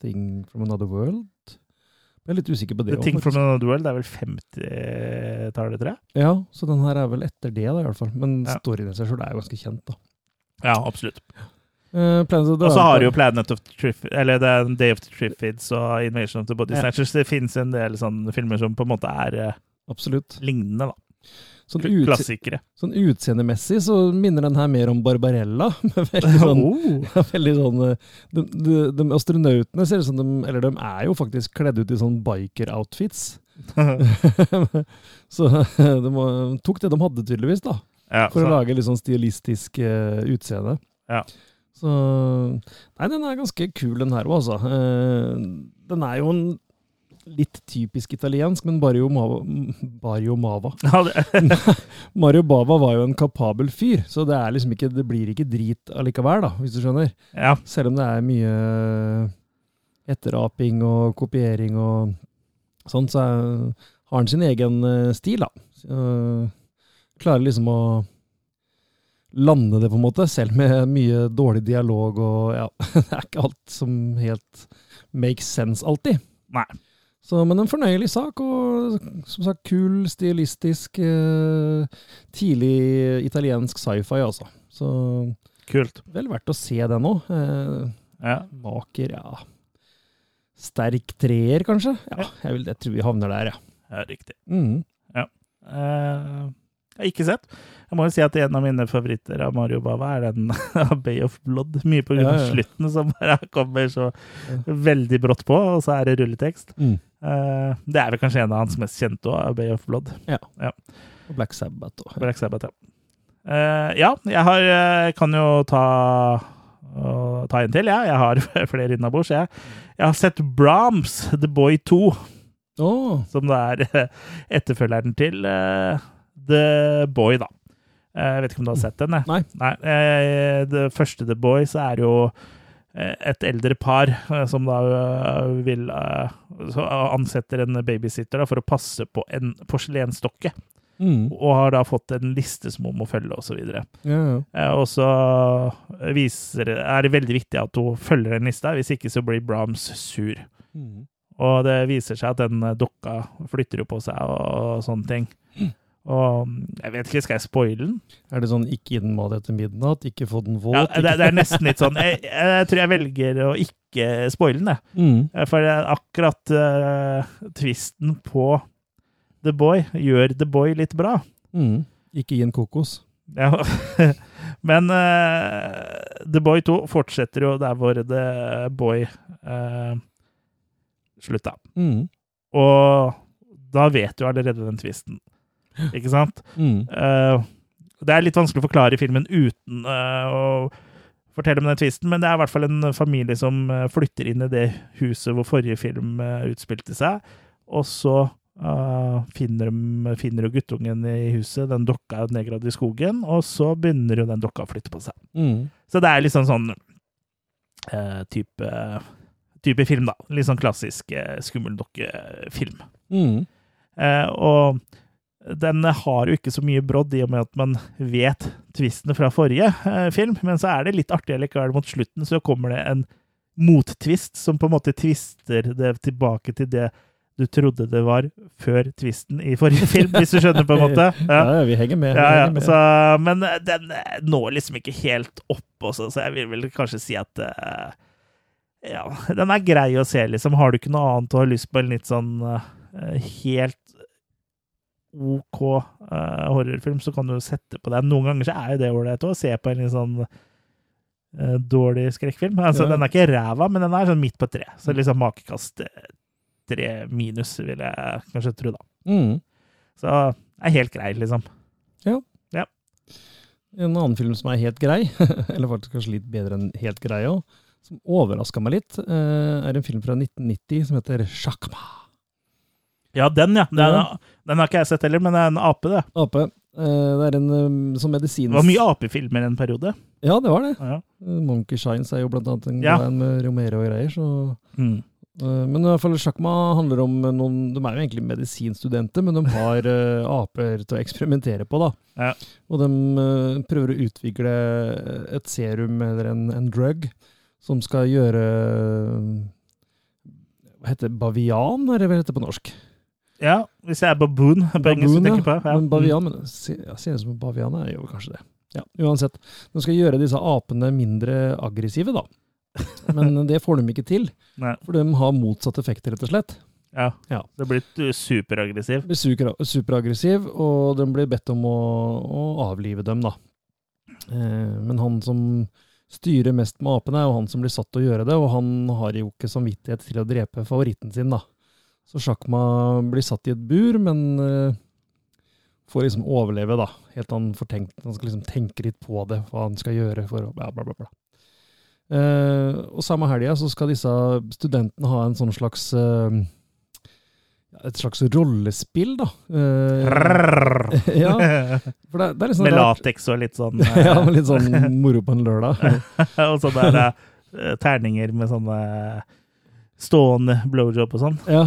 Thing from Another World? Jeg er litt usikker på det The også, Thing from faktisk. Another World det er vel 50-tallet, tror jeg. Ja, så den her er vel etter det, da, i hvert fall. Men Ja. storyen i seg sjøl er jo ganske kjent, da. Ja, absolutt. The Og så har du jo Planet of the Triffids, Eller det er Day of the Triffids og Invasion of the Body Ja. Snatchers. Det fins en del sånne filmer som på en måte er uh, lignende, da. Sånn, Klassikere. sånn utseendemessig så minner den her mer om Barbarella. med veldig sånn, Oh. ja, veldig sånn eh, de, de, de astronautene ser ut som de Eller de er jo faktisk kledd ut i sånn biker-outfits. så de tok det de hadde, tydeligvis, da. ja, For å lage litt sånn stilistisk uh, utseende. Ja. Så Nei, den er ganske kul, den her òg, altså. Uh, den er jo en litt typisk italiensk, men Barrio Mava, Barrio Mava. Mario Bava var jo en kapabel fyr, så det, liksom ikke, det blir ikke drit allikevel, da, hvis du skjønner. ja. Selv om det er mye etteraping og kopiering og sånn, så er, har han sin egen eh, stil, da. Så, klarer liksom å lande det, på en måte, selv med mye dårlig dialog og ja, det er ikke alt som helt makes sense alltid. Nei. Så, men en fornøyelig sak, og som sagt kul, stilistisk, eh, tidlig italiensk sci-fi, altså. Så Kult. vel verdt å se den òg. Eh, Ja. maker, ja Sterk treer, kanskje? Ja, jeg, vil, jeg tror vi havner der, ja. ja, riktig. Mm. Eh, jeg har ikke sett. Jeg må jo si at en av mine favoritter av Mario Bava er den av Bay of Blood. Mye på grunn av Ja, ja. slutten, som bare kommer så Ja. veldig brått på, og så er det rulletekst. Mm. Eh, det er vel kanskje en av hans mest kjente òg, Bay of Blood. Og Black Sabbath og Black Sabbath, ja. Eh, ja, jeg har, eh, kan jo ta, å ta en til, jeg. Jeg har flere innabords. Jeg. jeg har sett Brahms, The Boy 2, Oh. som da er etterfølgeren til uh, The Boy, da. Jeg vet ikke om du har sett den? jeg? Nei. eh, Det første The Boy, så er jo et eldre par eh, som da eh, vil eh, så ansetter en babysitter da, for å passe på en porselensdokke mm. og har da fått en liste som hun må følge, osv. ja, ja. Eh, Og så viser, er det veldig viktig at hun følger den lista, hvis ikke så blir Brahms sur. Mm. Og det viser seg at den eh, dokka flytter jo på seg og, og sånne ting. Og jeg vet ikke, skal jeg spoile den? Er det sånn ikke gi den mat etter midnatt, ikke få den våt? Ja, det, det er nesten litt sånn Jeg, jeg tror jeg velger å ikke spoile den, jeg. mm. Eh, For akkurat uh, tvisten på The Boy gjør The Boy litt bra. Mm. Ikke gi en kokos. Ja. Men uh, The Boy 2 fortsetter jo der hvor The Boy uh, slutta. Mm. Og da vet du allerede den tvisten. Ikke sant? Mm. Uh, det er litt vanskelig å forklare i filmen uten uh, å fortelle om den tvisten, men det er i hvert fall en familie som eh, flytter inn i det huset hvor forrige film utspilte seg, og så uh, finner, de, finner jo guttungen i huset, den dokka er nedgravd i skogen, og så begynner jo den dokka å flytte på seg. Mm. Så det er liksom sånn eh, type, type film, da. Litt sånn klassisk eh, skummeldokkefilm. Mm. Eh, og den har jo ikke så mye brodd i og med at man vet tvistene fra forrige eh, film, men så er det litt artig likevel mot slutten, så kommer det en mottvist som på en måte tvister det tilbake til det du trodde det var før tvisten i forrige film, hvis du skjønner, på en måte. Ja, Ja. vi henger med. vi Ja, ja, henger med. så, men eh, den eh, når liksom ikke helt opp også, så jeg vil vel kanskje si at uh, ja, den er grei å se, liksom. Har du ikke noe annet å har lyst på en litt sånn uh, helt OK uh, horrorfilm, så kan du sette på den. Noen ganger så er jo det ålreit å se på en litt sånn uh, dårlig skrekkfilm. Altså, Ja. Den er ikke ræva, men den er sånn midt på tre. Så liksom makekast eh, tre minus, vil jeg kanskje tro, da. Mm. Så det er helt grei, liksom. Ja. En annen film som er helt grei, eller faktisk kanskje litt bedre enn helt grei òg, som overraska meg litt, er en film fra 1990 som heter Shakma. Ja, den, ja. Den, Ja. den har ikke jeg sett heller, men det er en ape, det. Ape. Eh, Det er en eh, som medisin... Det var mye apefilmer en periode. Ja, det var det. Ja. Eh, Monkey Shines er jo blant annet en Ja. med Romero og greier, så Mm. Eh, Men i hvert fall Sjakma handler om noen De er jo egentlig medisinstudenter, men de har aper til å eksperimentere på. da. Ja. Og de prøver å utvikle et serum eller en, en drug som skal gjøre Hva heter det? Bavian, eller hva heter det på norsk? Ja, hvis jeg er baboon på engelsk, Baboon, jeg på. Ja. Men bavian, men jeg ja, ser ut som bavian er jo kanskje det. Ja, uansett. De skal gjøre disse apene mindre aggressive, da. Men det får de ikke til, Nei. for de har motsatt effekt, rett og slett. Ja. Ja. Det blir uh, superaggressiv. Det blir super, superaggressiv, og de blir bedt om å, å avlive dem, da. Eh, men han som styrer mest med apene, er jo han som blir satt til å gjøre det, og han har jo ikke samvittighet til å drepe favoritten sin, da. Så Sjakma blir satt i et bur, men uh, får liksom overleve, da. Helt til han får tenkt, han skal liksom tenke litt på det, hva han skal gjøre for å bla, bla, bla. bla. Uh, og samme helga så skal disse studentene ha en sånn slags uh, Et slags rollespill, da. Uh, ja, for det, det er liksom Med lateks og litt sånn ja, eh, med litt sånn moro på en lørdag. Og sånne der, terninger med sånne stående blowjob og sånn. Ja.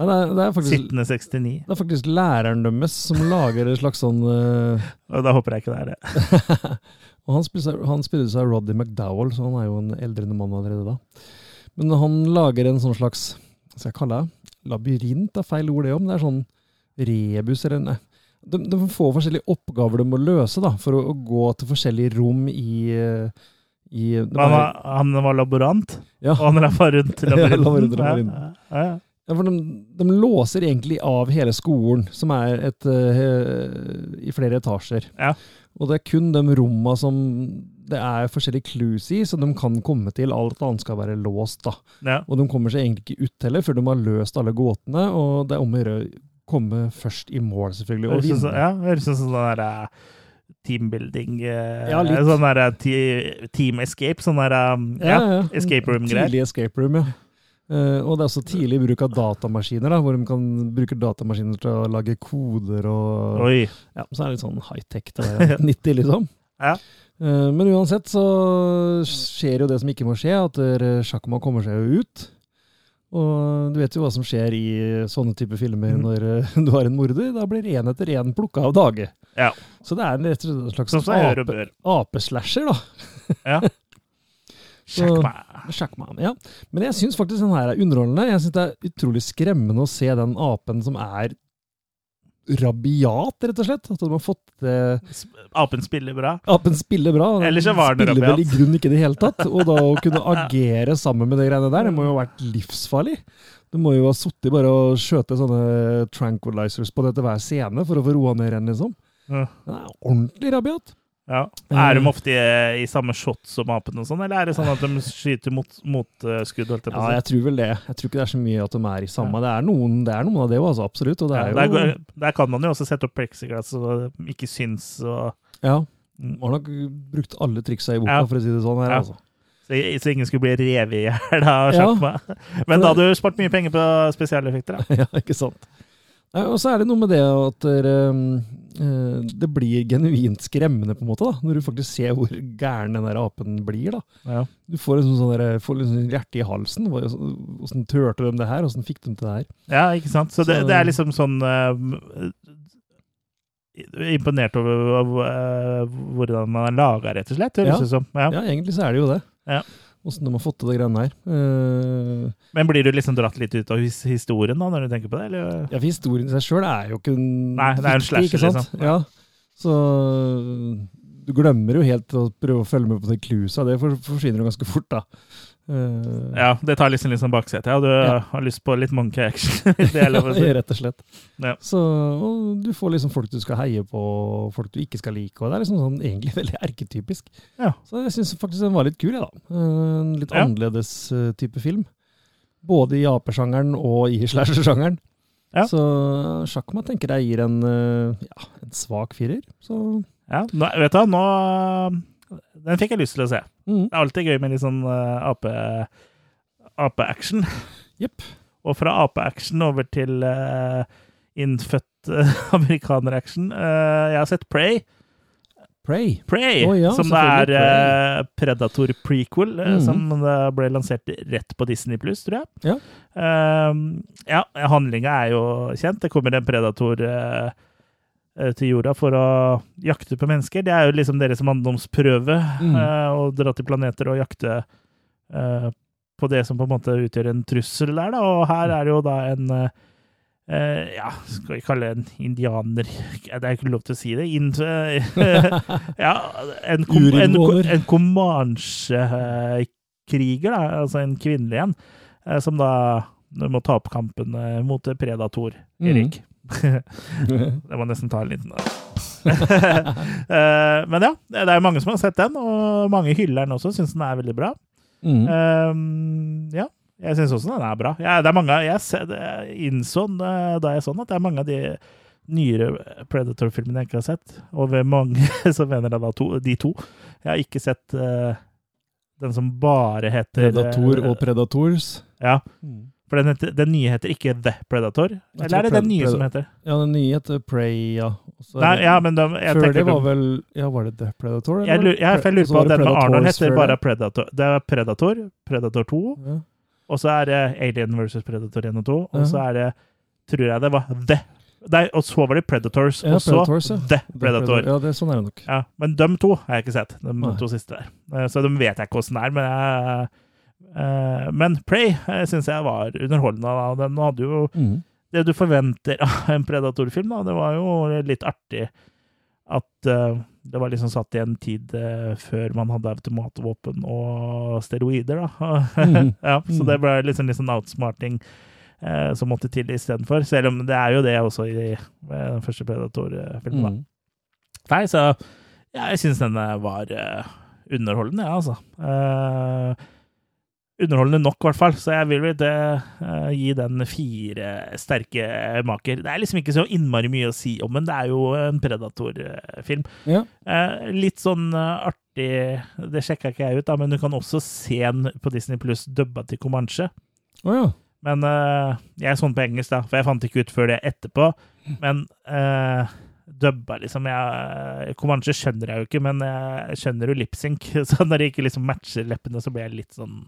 Ja, det, er, det, er faktisk, Sittende 69. det er faktisk læreren deres som lager et slags sånn uh... Da håper jeg ikke det er det. Og han spiller, seg- Roddy McDowell, så han er jo en eldrende mann allerede da. Men han lager en sånn slags Hva skal jeg kalle det? Labyrint er feil ord, det om. Det er sånn rebus eller nei. De, de får forskjellige oppgaver de må løse da, for å, å gå til forskjellige rom i, eh, i Han var, han var laborant, ja. og han rappa rundt Ja, labyrinten. labyrinten. Ja, ja, Ja, for de, de låser egentlig av hele skolen, som er et, uh, i flere etasjer. Ja. Og det er kun de romma som det er forskjellige clues i, så de kan komme til. Alt annet skal være låst. da. ja. Og de kommer seg egentlig ikke ut heller, før de har løst alle gåtene. Og det er om å gjøre å komme først i mål, selvfølgelig, og vinne. ja, høres ut som sånn der eh, teambuilding eh, Ja. Sånn der Team Escape. Sånn der um, ja, escape room-greier. Tidlig escape room, ja. Eh, og det er også tidlig bruk av datamaskiner, da, hvor de kan bruke datamaskiner til å lage koder og Oi. Ja, så er det litt sånn high-tech til 90, liksom. Ja. uh, Men uansett så skjer jo det som ikke må skje, at Sjakma kommer seg jo ut. Og du vet jo hva som skjer i sånne type filmer mm. når eh, du har en morder. Da blir én etter én plukka av dage. Ja. Så det er en slags Sånn ape, apeslasher, da. Ja. Sjakma, ja. Men jeg syns faktisk den her er underholdende. Jeg syns det er utrolig skremmende å se den apen som er rabiat, rett og slett. At de har fått det Apen spiller bra. Apen spiller bra. Eller Ellers så var den spiller vel i grunnen grunn ikke i det hele tatt. Og da å kunne agere sammen med de greiene der, det må jo ha vært livsfarlig. Du må jo ha sittet bare og skjøte sånne tranquilizers på det til hver scene for å få roa ned en, liksom. Ja. Den er ordentlig rabiat. Ja. Er de ofte i, i samme shot som apene, og sånn, eller er det sånn at de skyter mot, mot eh, skudd? Ja, jeg tror vel det. Jeg tror ikke det er så mye at de er i samme. Det er noen, det er noen av det altså, absolutt. Og det Ja, der, jo går- der kan man jo også sette opp plexiglass så det ikke syns. Og, Ja. Man Har nok brukt alle triksa i boka, Ja. for å si det sånn. her, Ja. altså. så, så ingen skulle bli revet i hjel av Ja. sjakma. Men da hadde du spart mye penger på spesialeffekter. Da. ja, ikke sant. Og så er det noe med det at eh, det blir genuint skremmende, på en måte, da, når du faktisk ser hvor gæren den der apen blir. da. Ja. Du får en sånn der, får liksom hjerte i halsen. Åssen turte de det her? Hvordan fikk de til det her? ja, ikke sant? Så det, Så- det er liksom sånn uh, Imponert over uh, hvordan man er laga, rett og slett. Ja. ut. Ja. Ja, egentlig så er det jo det. Ja. Åssen de har fått til de greiene her. Uh, Men blir du liksom dratt litt ut av his historien da, når du tenker på det? Eller? Ja, for historien i seg sjøl er jo ikke en Nei, det er en slasher, ikke sant? liksom. Ja. Så du glemmer jo helt å prøve å følge med på de cluesa. Det forsvinner jo ganske fort, da. Eh, Ja, det tar liksom litt sånn baksete. Ja, du Ja. har lyst på litt monkey action. si. rett og slett. Ja. Så og du får liksom folk du skal heie på, folk du ikke skal like. og Det er liksom sånn egentlig veldig erketypisk. Ja. Så jeg syns faktisk den var litt kul, jeg, da. Eh, En litt Ja. annerledes eh, type film. Både i apesjangeren og i slasher-sjangeren. Ja. Så Sjakma tenker jeg gir en, ja, en svak firer. Så Ja, nå, vet du hva, nå Den fikk jeg lyst til å se. Mm, Det er alltid gøy med litt sånn uh, ape, ape-action. Og fra ape-action over til uh, innfødt uh, amerikaner-action. Uh, jeg har sett Prey. Prey. Prey oh, ja, som det er uh, Predator prequel, mm. Som ble lansert rett på Disney Pluss, tror jeg. Ja. Ja, handlinga er jo kjent. Det kommer en predator til jorda for å jakte på mennesker. Det er jo liksom deres manndomsprøve Mhm. eh, å dra til planeter og jakte eh, på det som på en måte utgjør en trussel der, da. Og her er det jo da en, eh, eh, Ja, skal vi kalle det en indianer Det er ikke lov til å si det. In, ja, en, kom, en, en Comanche-kriger, da, altså en kvinnelig en, eh, som da må ta opp kampen eh, mot Predator, Mm. Det må nesten ta en liten Eh, Men ja, det er mange som har sett den, og mange hyller den også, syns den er veldig bra. Mm. Um, ja, jeg syns også den er bra. Ja, det er mange, jeg innså eh, da jeg så den, at det er mange av de nyere Predator-filmene jeg ikke har sett. Og ved mange så mener jeg da to, de to. Jeg har ikke sett uh, den som bare heter Predator og Predators. Ja, Mm. For den, heter, den nye heter ikke The Predator. Jeg Eller er det den nye Pred- som heter? Ja, den nye heter Prey, ja. Nei, ja, men de, jeg Før det var vel Ja, var det The Predator? jeg, lurer- jeg, jeg lurer på at den med Arnold heter bare. Predator. Det er Predator, Predator 2, Ja. og så er det Alien versus Predator 1 og 2, og så er det, tror jeg det var The. Nei, og så var det Predators, Ja, og så Predators, ja. The Predator. Ja, det, sånn er det nok. Ja, men de to har jeg ikke sett, de Nei. to siste der. Eh, Så de vet jeg ikke åssen det er, men jeg Men Prey uh, syns jeg var underholdende. da. Den hadde jo Mm. det du forventer av en Predator-film. da. Det var jo litt artig at eh, det var liksom satt i en tid eh, før man hadde automatvåpen og steroider. da. Mm. ja, så Mhm. det ble liksom litt sånn outsmarting eh, som måtte til istedenfor. Selv om det er jo det også i eh, den første Predator-filmen. da. Mm. Nei, så ja, jeg syns den eh, var eh, underholdende, ja, altså. Underholdende nok, i hvert fall. Så jeg vil vel uh, gi den fire sterke maker. Det er liksom ikke så innmari mye å si om den. Det er jo en Predator-film. Ja. Uh, litt sånn eh, artig Det sjekka ikke jeg ut, da, men du kan også se den på Disney Pluss dubba til Comanche. Oh, ja. Men jeg så den på engelsk, da, for jeg fant ikke ut før det etterpå. Men dubba, liksom jeg, Comanche skjønner jeg jo ikke, men jeg skjønner jo lipsync. Så når det ikke liksom matcher leppene, så blir jeg litt sånn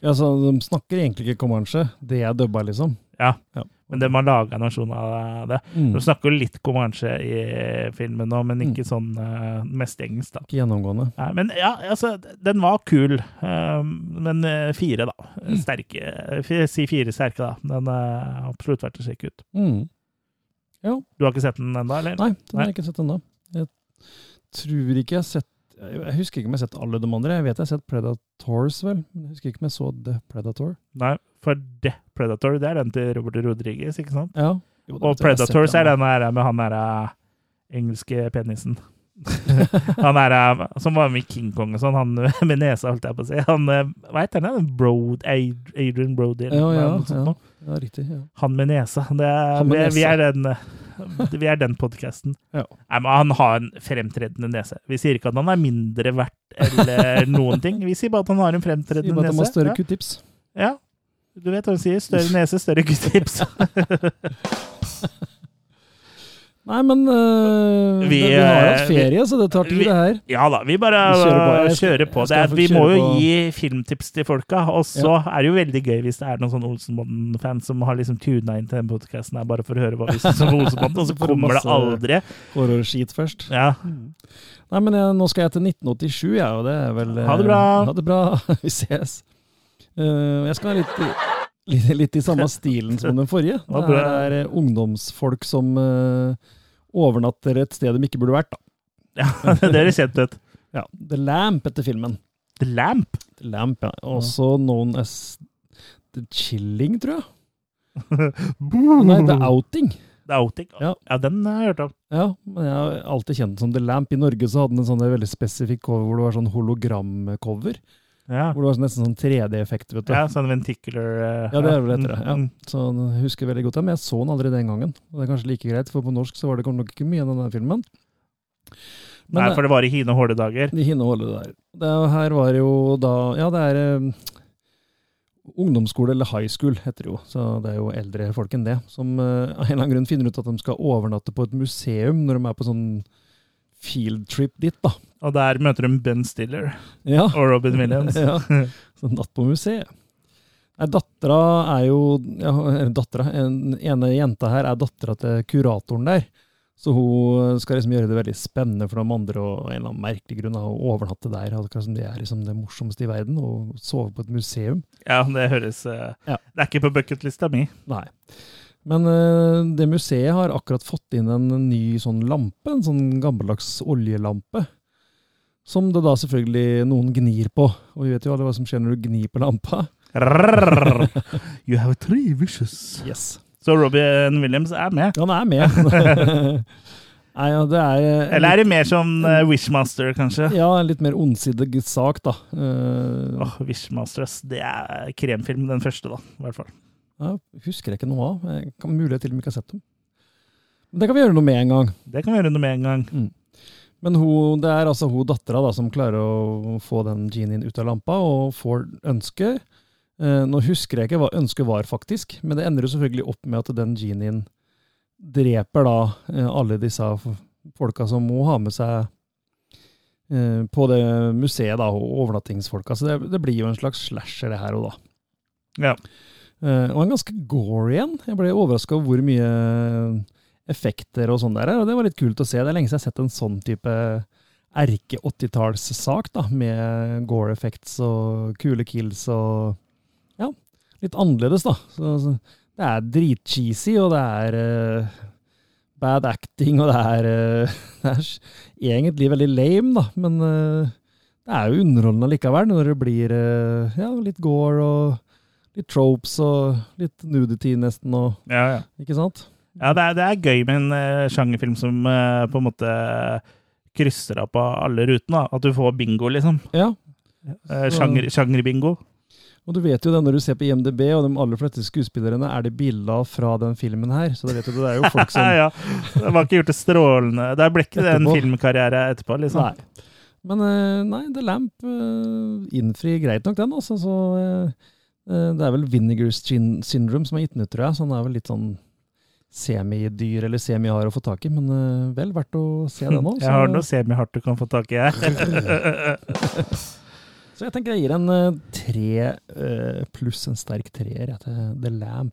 ja, så de snakker egentlig ikke Comanche. Det er dubba, liksom. Ja. Ja. Men de har laga en versjon av det. Mm. De snakker jo litt Comanche i filmen nå, men ikke Mm. sånn uh, mest engelsk, da. Ikke gjennomgående. Nei, men ja, altså, den var kul. Uh, men eh, fire, da. Mm. Sterke. Si fire sterke, da. Den er absolutt verdt å sjekke ut. Mm. Du har ikke sett den ennå, eller? Nei, den har jeg ikke sett ennå. Jeg tror ikke jeg har sett Jeg husker ikke om jeg har sett alle de andre. Jeg vet jeg har sett Predators, vel. Men jeg husker ikke om jeg så The Predator. Nei, for The Predator, det er den til Robert Rodriguez, ikke sant? Ja. Jo, Og Predators er den, der her med han der eh, engelske penisen. han er eh, som var med King Kong og sånn, han med nesa, holdt jeg på å si. Han, eh, hva heter han? Broad, Adrian Brody? Ja, ja, ja. Ja, riktig. ja. Han med nesa. Det Han med vi, vi er den vi er den podkasten. Ja. Nei, men han har en fremtredende nese. Vi sier ikke at han er mindre verdt eller noen ting. Vi sier bare at han har en fremtredende nese. Sier bare at han har større q-tips. ja. Du vet hva hun sier. Større nese, større q-tips. Nei, men øh, Vi, det, vi har hatt ferie, ferie, så det tar tid, vi- det her. Ja da, vi bare Vi kjører på. Jeg kjører på. Er, vi må jo på- gi filmtips til folka, og så er det jo veldig gøy hvis det er noen sånn Olsenbanden-fans som har liksom tuna inn til den podkasten bare for å høre hva vi syns om Olsenbanden, og så kommer det aldri. Horrorskit først. Ja. Nei, men jeg, nå skal jeg til 1987, jeg, og det er vel Ha det bra. Ha det bra. vi ses. Uh, jeg skal være litt, litt, litt i samme stilen som den forrige. Det er øh, ungdomsfolk som uh, overnatter et sted de ikke burde vært. Da. ja, det høres kjent ut. Ja, The Lamp etter filmen. The Lamp. The Lamp, ja. Også known as The Chilling, tror jeg. Nei, The Outing. The Outing. Ja. Ja. den har jeg hørt om. Ja, men jeg har alltid kjent den som The Lamp. I Norge så hadde den en sånn veldig spesifikk cover hvor det var sånn hologramcover. Ja, Hvor det var nesten sånn 3D-effekt, vet du. ja sånn ventikler uh, Ja, det er vel etter det. Ja. Mm, Så jeg husker veldig godt men jeg så den aldri den gangen. Og det er kanskje like greit, for på norsk så var det nok ikke mye av denne filmen. Men Nei, for det var i hine hårde dager. I hine det der. Det er- her var jo da Ja, det er eh, ungdomsskole, eller high school heter det jo. Så det er jo eldre folk enn det. Som uh, av en eller annen grunn finner ut at de skal overnatte på et museum når de er på sånn field trip dit, da. Og der møter de Ben Stiller Ja. og Robin Williams. ja. Så natt på museet. Dattera er jo ja, dattera, En ene jenta her er dattera til kuratoren der. Så hun skal liksom gjøre det veldig spennende for de andre og en eller annen merkelig grunn da, å overnatte der. Akkurat som det er liksom det morsomste i verden, å sove på et museum. Ja, det høres eh, Ja. Det er ikke på bucketlista mi. Nei. Men eh, det museet har akkurat fått inn en ny sånn lampe, en sånn gammeldags oljelampe. Som det da selvfølgelig noen gnir på. Og vi vet jo alle hva som skjer når du gnir på lampa. You have three wishes. Yes. Så Robin Williams er med. Han er med. Nei, ja, det er eh, Eller er det mer som uh, Wishmaster, kanskje? Ja, en litt mer ondsidig sak, da. Uh, Åh, Wishmaster. Det er kremfilm, den første, da. I hvert fall. ja, husker jeg ikke noe av. Jeg kan mulig jeg til og med ikke har sett dem. Men det kan vi gjøre noe med en gang. Det kan vi gjøre noe med en gang. Men hun, det er altså hun dattera da, som klarer å få den genien ut av lampa, og får ønsket. Eh, nå husker jeg ikke hva ønsket var, faktisk, men det ender jo selvfølgelig opp med at den genien dreper da eh, alle disse folka som må ha med seg eh, på det museet, da, og overnattingsfolka. Så det, det blir jo en slags slasher, det her og da. Ja. Eh, og en ganske gory en. Jeg ble overraska over hvor mye effekter og sånn der er, og det var litt kult å se. Det er lenge siden jeg har sett en sånn type erke-80-tallssak, da, med gore effects og kule kills og Ja, litt annerledes, da. Så, så det er dritcheesy, og det er uh, bad acting, og det er, uh, det er egentlig veldig lame, da, men uh, det er jo underholdende likevel, når det blir ja, litt gore og litt tropes og litt nudity nesten, og Ja, ja. ikke sant? Ja det, er, det er gøy med en uh, sjangerfilm som uh, på en måte krysser av på alle rutene. At du får bingo, liksom. Ja, Uh, sjanger, sjangerbingo. og du vet jo det når du ser på IMDb, og de aller fleste skuespillerne er det bilder fra den filmen her, så da vet du det er jo folk som ja, det var ikke gjort det strålende Det ble ikke en filmkarriere etterpå, liksom. Nei. Men nei, The Lamp innfrir greit nok den, altså. Så det er vel Vinegar Syndrome som har gitt den ut, tror jeg. Så den er vel litt sånn semidyr eller semihard å få tak i, men eh, vel verdt å se den òg. Jeg har noe semihardt du kan få tak i jeg. Så jeg tenker jeg gir en eh, tre eh, pluss en sterk treer til The Lamp.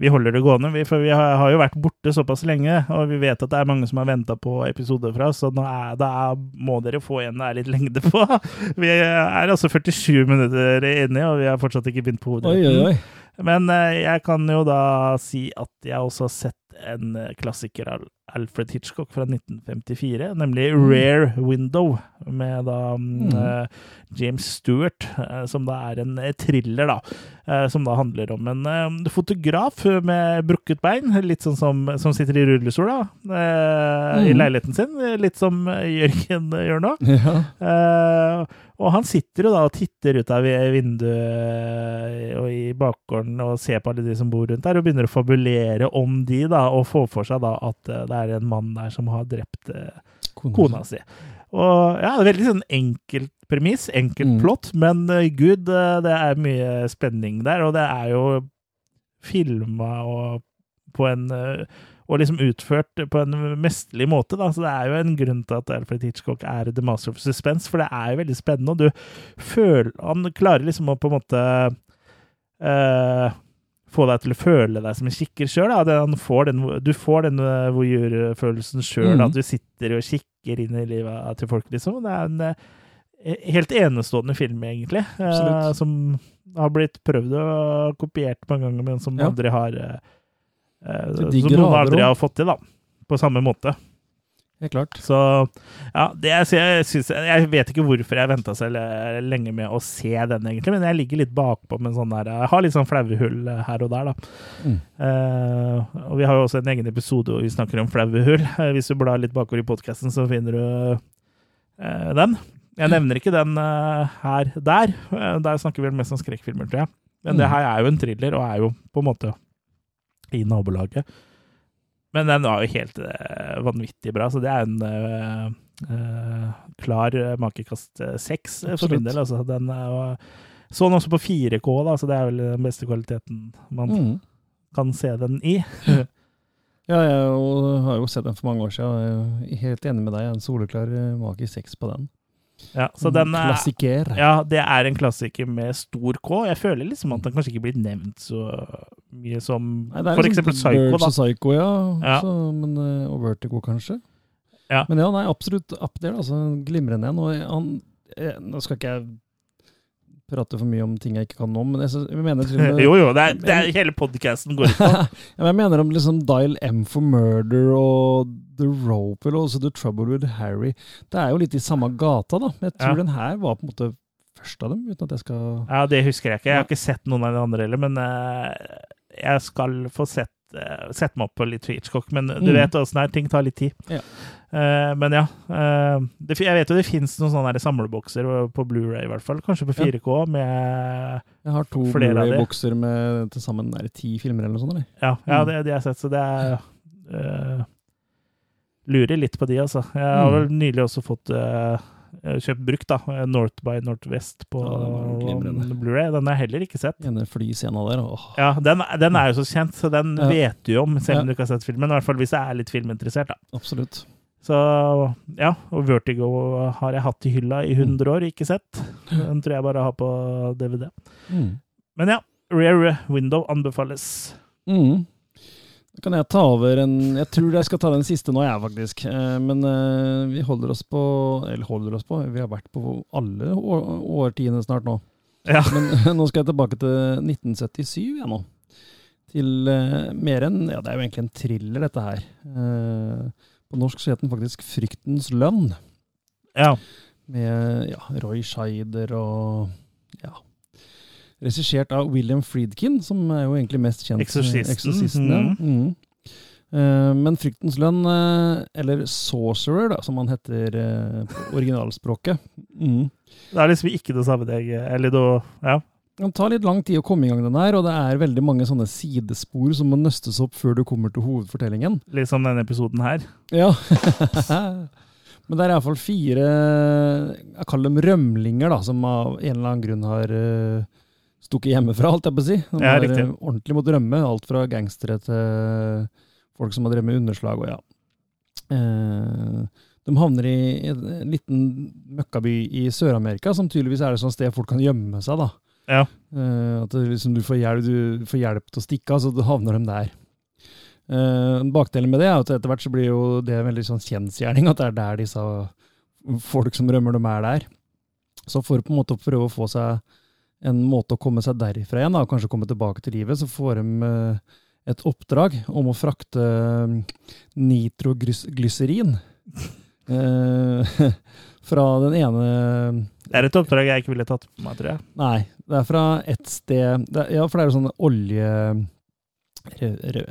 Vi holder det gående, vi, for vi har, jo vært borte såpass lenge, og vi vet at det er mange som har venta på episoder fra oss, så nå er, da må dere få en det er litt lengde på. Vi er altså 47 minutter inne, og vi har fortsatt ikke begynt på Oi, oi, oi. Men eh, jeg kan jo da si at jeg også har sett en eh, klassiker av Alfred Hitchcock fra 1954, nemlig Rare Window, med da mm, Mm. eh, James Stewart, som da er en thriller, da. som da handler om en fotograf med brukket bein, litt sånn som, som sitter i rullestol da, i Mm. leiligheten sin, litt som Jørgen gjør nå. Ja. Eh, og han sitter jo da og titter ut av vinduet og i bakgården og ser på alle de som bor rundt der, og begynner å fabulere om de, da, og får for seg da at eh, det er en mann der som har drept kona, kona si. Og ja, det er veldig sånn enkelt premiss, enkelt Mm. plott, men eh, gud, eh, det er mye spenning der, og det er jo filma og på en eh, og liksom utført på en mesterlig måte. Da. Så det er jo en grunn til at Alfred Hitchcock er the master of suspense, for det er jo veldig spennende, og du føler Han klarer liksom å på en måte uh, få deg til å føle deg som en kikker sjøl. Du får den voyeur-følelsen sjøl, mm. at du sitter og kikker inn i livet til folk, liksom. Det er en uh, helt enestående film, egentlig, uh, som har blitt prøvd og kopiert mange ganger, men som Ja. aldri har eh, eh, Til de Som noen aldri har fått til, da. På samme måte. Helt klart. Så ja, det jeg, synes, jeg vet ikke hvorfor jeg venta så lenge med å se den, egentlig, men jeg ligger litt bakpå med en sånn der Jeg har litt sånn flaue hull her og der, da. Mm. Eh, og vi har jo også en egen episode hvor vi snakker om flaue hull. Eh, hvis du blar litt bakover i podkasten, så finner du eh, den. Jeg nevner ikke den eh, her der. Eh, der snakker vi vel mest om skrekkfilmer, tror jeg. Men det Mm. her er jo en thriller, og er jo på en måte i nabolaget. Men den var jo helt eh, vanvittig bra, så det er en uh, klar makekast seks for min del. Altså. Den er jo så den også på 4K, da, så det er vel den beste kvaliteten man Mm. kan se den i. Ja, jeg har jo sett den for mange år siden. Jeg er helt enig med deg. En soleklar make seks på den. Ja, så den er, Klassiker. ja, det er en klassiker med stor K. Jeg føler liksom at den kanskje ikke blir nevnt så mye som Nei, for liksom eksempel Psycho, Birds da. Psycho, ja. Ja. Så, men, eh, og Vertigo, kanskje. Ja. Men ja, nei, absolutt up there. Altså, glimrende en. Og han, eh, nå skal ikke jeg prate for mye om ting jeg ikke kan om, men jeg, jeg mener med Jo, jo, det er, det er hele podkasten går ut på. jeg mener om liksom Dial M for Murder og The Rope, eller også The Trouble with Harry. Det er jo litt i samme gata, da. Men jeg tror Ja. den her var på en måte først av dem, uten at jeg skal Ja, Det husker jeg ikke. Jeg har ikke sett noen av de andre heller, men eh, jeg skal få sett, eh, sette meg opp på litt Hitchcock. Men du Mm. vet åssen det er, ting tar litt tid. Ja. Uh, men ja. Uh, det, jeg vet jo det fins noen sånne samlebokser på Blu-ray i hvert fall. Kanskje på 4K med Jeg har to Flere av de. Blu-ray-bokser med til sammen er det ti filmer eller noe sånt. eller? Ja, ja Mm. det, det har jeg sett, så det er uh, Lurer litt på de, altså. Jeg har Mm. vel nylig også fått eh, kjøpt brukt, da. eh, North by Northwest på Ja. Blu-ray. Den har jeg heller ikke sett. Ene flyscena der. Åh. Ja, den, den er jo så kjent, så den Ja. vet du jo om, selv om Ja. du ikke har sett filmen. I hvert fall hvis jeg er litt filminteressert, da. Absolutt. Så ja, og Vertigo har jeg hatt i hylla i 100 år, ikke sett. Den tror jeg bare har på DVD. Mm. Men ja, Rare Window anbefales. Mm. Da kan jeg ta over en Jeg tror jeg skal ta den siste nå, jeg, faktisk. Eh, Men eh, vi holder oss på Eller holder oss på Vi har vært på alle årtiene snart nå. Ja. Men nå skal jeg tilbake til 1977, jeg nå. Til eh, mer enn Ja, det er jo egentlig en thriller, dette her. Eh, på norsk så het den faktisk 'Fryktens lønn'. Ja. Med ja, Roy Scheider og. Regissert av William Friedkin, som er jo egentlig mest kjent Exorcisten. Eksorsisten, ja. mm. Eh, men 'Fryktens lønn', eh, eller 'Sorcerer', da, som han heter eh, på originalspråket mm. Det er liksom ikke det samme, deg, Eller da Ja. Det tar litt lang tid å komme i gang, den her, og det er veldig mange sånne sidespor som må nøstes opp før du kommer til hovedfortellingen. Litt som denne episoden her. Ja. Men det er iallfall fire Jeg kaller dem rømlinger, da, som av en eller annen grunn har uh, stukket hjemmefra, alt jeg på å si. De Ja, har riktig. eh, ordentlig mot rømme. Alt fra gangstere til folk som har drevet med underslag og ja. Eh, de havner i en liten møkkaby i Sør-Amerika, som tydeligvis er et sånt sted folk kan gjemme seg. da. Ja. Eh, at liksom, du, får hjelp, du får hjelp til å stikke av, så du havner de der. Bakdelen med det er at etter hvert så blir jo det en veldig sånn kjensgjerning at det er der disse folk som rømmer, de er der. Så for på en måte å prøve å få seg en måte å komme seg derifra igjen, da, og kanskje komme tilbake til livet, så får de eh, et oppdrag om å frakte eh, nitroglyserin. eh, fra den ene Det er et oppdrag jeg ikke ville tatt på meg, tror jeg. Nei, det er fra et sted det, Ja, for det er jo sånn olje... Re, re,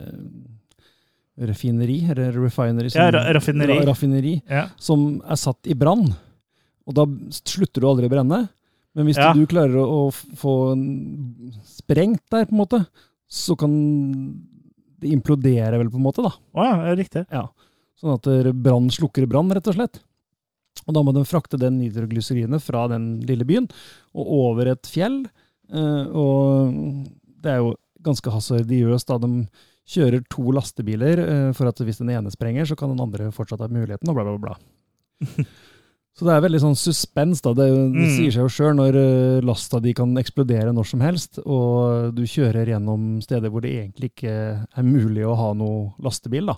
refineri, eller refinery som- Ja, raffineri. Ra, raffineri, Ja. som er satt i brann. Og da slutter du aldri å brenne. Men hvis Ja. du klarer å, å få sprengt der, på en måte, så kan det implodere vel, på en måte, da. Å ja, ja, riktig. Ja. Sånn at brann slukker brann, rett og slett. Og da må de frakte den nitroglyserinet fra den lille byen og over et fjell. Eh, og det er jo ganske hasardiøst da de kjører to lastebiler eh, for at hvis den ene sprenger, så kan den andre fortsatt ha muligheten, og bla, bla, bla. Så det er veldig sånn suspens. da, Det, det Mm. sier seg jo sjøl når eh, lasta di kan eksplodere når som helst, og du kjører gjennom steder hvor det egentlig ikke er mulig å ha noe lastebil. da.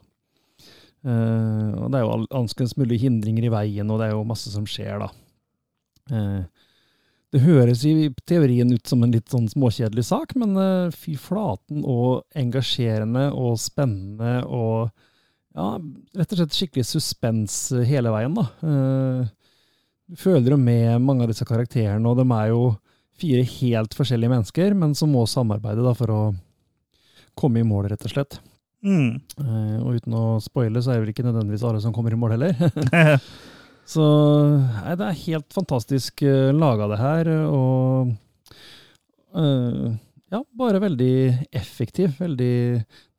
Uh, og det er jo alskens mulige hindringer i veien, og det er jo masse som skjer, da. Uh, det høres i teorien ut som en litt sånn småkjedelig sak, men uh, fy flaten og engasjerende og spennende og ja, rett og slett skikkelig suspens hele veien, da. Eh, du føler jo med mange av disse karakterene, og de er jo fire helt forskjellige mennesker, men som må samarbeide da, for å komme i mål, rett og slett. Mm. Uh, og uten å spoile, så er det vel ikke nødvendigvis alle som kommer i mål heller. så nei, det er helt fantastisk uh, laga, det her. Og eh, ja, bare veldig effektiv. Veldig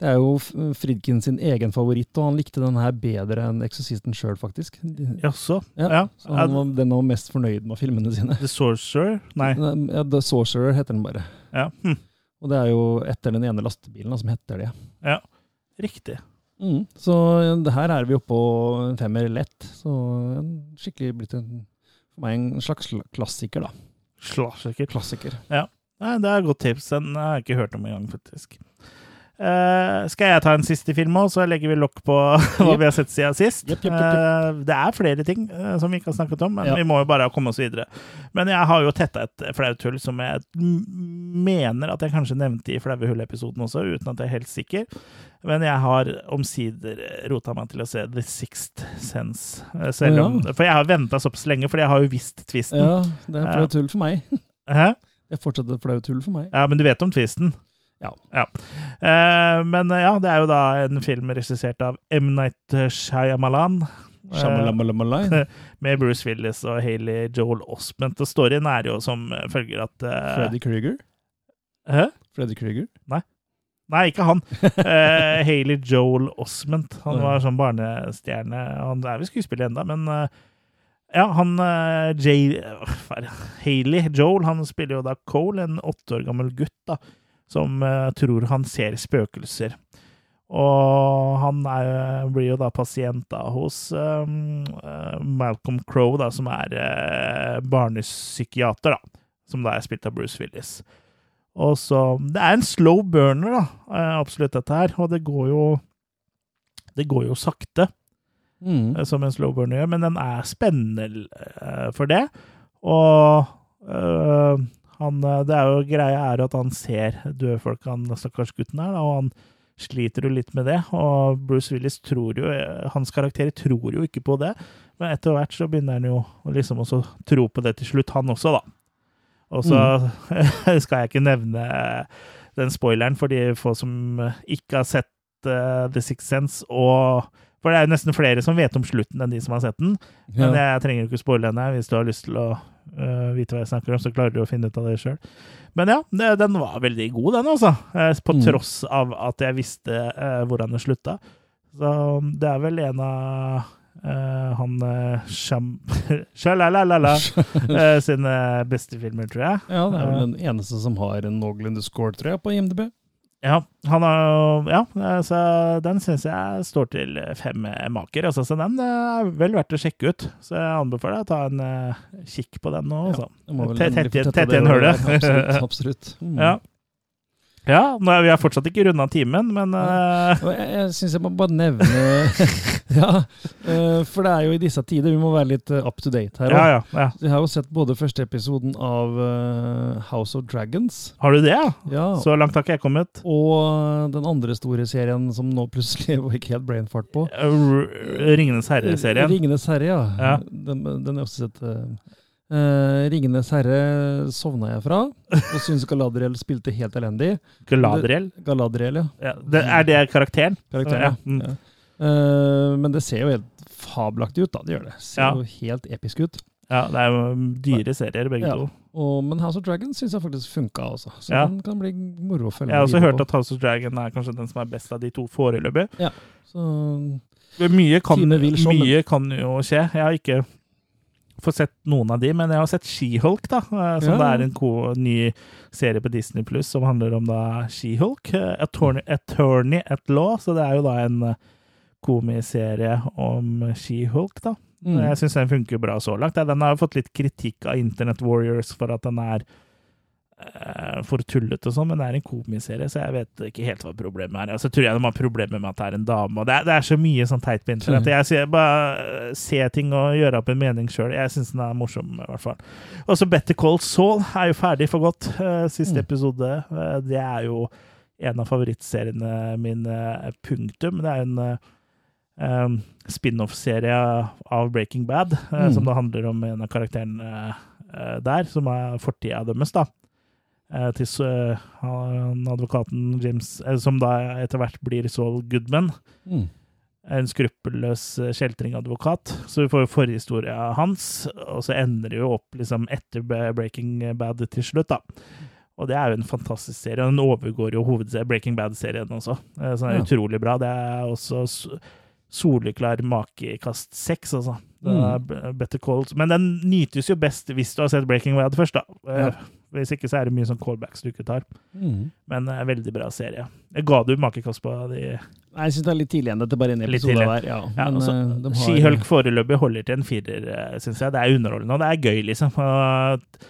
Det er jo Fridkin sin egen favoritt, og han likte den her bedre enn Exorcisten sjøl, faktisk. Jaså? Ja, Ja. Så han var, den var mest fornøyd med filmene sine. The Sorcerer? Nei. Ja, The Sorcerer heter den bare. Ja. Hm. Og det er jo etter den ene lastebilen da, som heter det. Ja, Riktig. Mm. Så det her er vi oppe på en femmer lett. Så skikkelig blitt en, for meg en slags klassiker, da. Klassiker. Klassiker. Nei, det er et godt tips. Den har jeg ikke hørt om engang, faktisk. Uh, skal jeg ta en siste film òg, så legger vi lokk på hva yep. vi har sett siden sist. Yep, yep. Eh, det er flere ting uh, som vi ikke har snakket om, men Ja. vi må jo bare komme oss videre. Men jeg har jo tetta et flaut hull som jeg mener at jeg kanskje nevnte i Flaue hull-episoden også, uten at jeg er helt sikker. Men jeg har omsider rota meg til å se The Sixth Sense. Eh, Selv om, For jeg har venta såpass lenge, fordi jeg har jo visst tvisten. Ja, det er flaut hull for meg. Hæ? Det er fortsatt et flaut tull for meg. Ja, men du vet om tvisten? Ja. Eh, men eh, ja, det er jo da en film regissert av M. Night Shyamalan. eh, med Bruce Willis og Hailey Joel Osment. Og storyen er jo som følger at eh, Freddy Krüger. Hæ? Freddy Krüger. Nei, Nei, ikke han. Uh, Hailey Joel Osment. Han var sånn barnestjerne. Han er vel skuespiller ennå, men eh, ja, han uh, Jay Haley Joel han spiller jo da Cole, en åtte år gammel gutt da, som eh, tror han ser spøkelser. Og han er, blir jo da pasient da hos um, eh, Malcolm Crowe, da, som er uh, barnepsykiater, da. Som da er spilt av Bruce Willis. Og så Det er en slow burner, da, eh, absolutt, dette her. Og det går jo Det går jo sakte, Mm. eh, som en slow burner gjør, men den er spennende eh, for det. Og øh, han Det er jo greia er at han ser døde folk, han stakkars gutten her, og han sliter jo litt med det. Og Bruce Willis tror jo Hans karakter tror jo ikke på det, men etter hvert så begynner han jo liksom også tro på det til slutt, han også, da. Og så skal jeg ikke nevne den spoileren for de få som ikke har sett uh, The Sixth Sense, og For det er jo nesten flere som vet om slutten enn de som har sett den. Men Ja. jeg trenger jo ikke spoile henne. Hvis du har lyst til å uh, vite hva jeg snakker om, så klarer du å finne ut av det sjøl. Men ja, det, den var veldig god, den, altså. Eh, På Mm. tross av at jeg visste uh, hvordan det slutta. Så det er vel en av Uh, han Sham... Uh, sine beste filmer, tror jeg. Ja, det er vel den eneste som har en noenlunde score, tror jeg, på IMDb. Ja, han har Ja, så den syns jeg står til fem maker, altså. Så den eh, er vel verdt å sjekke ut. Så jeg anbefaler deg å ta en eh, kikk på den nå, altså. Må vel Tett- igjen hullet. Absolutt. absolutt. Mm. Ja. Ja, nå er vi har fortsatt ikke runda timen, men uh... Jeg, jeg syns jeg må bare nevne Ja, eh, for det er jo i disse tider vi må være litt eh, up to date her ja, ja, ja. Jeg har jo sett både første episoden av House of Dragons Har du det, ja? Så langt har ikke jeg kommet. og den andre store serien som nå plutselig var ikke helt brainfart på. Ringenes herre-serien. Ringenes herre, ja. Den, den jeg også sett. Eh, Ringenes herre sovna jeg fra, og syns Galadriel spilte helt elendig. Galadriel. Galadriel, ja. Ja, det, er det karakteren? Karakteren, Ja, mm. ja. Uh, men det ser jo helt fabelaktig ut, da. Det gjør det. Ser Ja. jo helt episk ut. Ja, det er jo dyre serier, begge Ja. to. Og, men House of Dragons syns jeg faktisk funka også. Så Ja. den kan bli moro å følge Jeg har også hørt på. at House of Dragon er kanskje den som er best av de to foreløpig. Så, Mye kan, mye kan jo skje. Jeg har ikke fått sett noen av de, men jeg har sett She-Hulk, da. eh, Som Ja. det er en ny serie på Disney Pluss som handler om da She-Hulk. eh, Attorney, Attorney at Law, så det er jo da en eh, komiserie om She-Hulk, da. mm. Jeg syns den funker bra så langt. Den har jo fått litt kritikk av Internet Warriors for at den er for tullete og sånn, men det er en komiserie, så jeg vet ikke helt hva problemet er. Altså, tror jeg de har problemer med at det er en dame, og det er, det er så mye sånn teit på internett. Jeg sier bare se ting og gjøre opp en mening sjøl. Jeg syns den er morsom, i hvert fall. Og så Better Call Saul er jo ferdig for godt. eh, Siste Mm. episode. Eh, Det er jo en av favorittseriene mine, punktum. Det er en eh, um, spin-off-serie av Breaking Bad, eh, Mm. som da handler om en av karakterene eh, der, som er fortida deres, da. Eh, til advokaten James, eh, som da etter hvert blir Saul Goodman. Mm. En skruppelløs eh, kjeltringadvokat. Så vi får jo forhistoria hans, og så ender det jo opp liksom etter Breaking Bad til slutt, da. Og det er jo en fantastisk serie, og den overgår jo Breaking Bad-serien også. Så den er Ja. utrolig bra. Det er også soleklar makekast seks, altså. Er Better Calls. Men den nytes jo best hvis du har sett Breaking Bad først, da. Ja. Hvis ikke så er det mye sånn callbacks du ikke tar. Mm. Men uh, veldig bra serie. Ga du makekast på de Nei, Jeg syns det er litt tidlig igjen. Dette bare en episode der. Ja. Ja, Men, altså, eh, de har- Skihulk foreløpig holder til en firer, syns jeg. Det er underholdende, og det er gøy, liksom. Og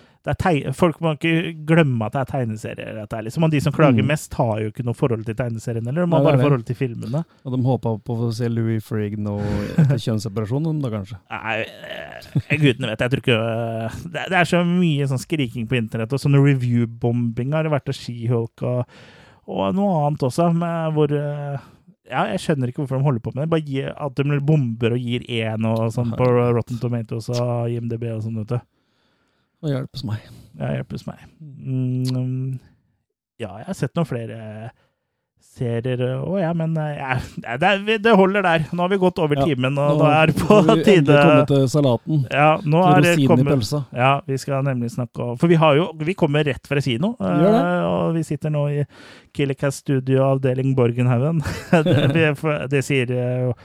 folk må ikke glemme at det er tegneserier. Er liksom. Og de som klager Mm. mest, har jo ikke noe forhold til tegneseriene. Eller de har bare forhold til filmene. Og de håpa på å se Louis Frigno etter kjønnsseparasjon, de da kanskje. Nei, eh, gudene vet. Jeg tror ikke eh, Det det er så mye sånn skriking på internett, og sånn review-bombing har det vært av She-Hulk og, og noe annet også, med hvor eh, ja, Jeg skjønner ikke hvorfor de holder på med det. Bare gi, At de bomber og gir én og sånn på Rotten Tomatoes og IMDb og sånn, vet du. Og hjelpes meg. Ja, hjelpes meg. Mm, ja, jeg har sett noen flere serier òg, ja, men eh, ja, det, det holder der. Nå har vi gått over timen, og Nå er det på får vi tide endelig kommet til salaten. Ja, nå Til er det rosinen i kommet pølsa. Ja, vi skal nemlig snakke om For vi har jo Vi kommer rett fra kino, eh, og vi sitter nå i Killercast Studio, avdeling Borgenhaugen. det, det sier eh, jo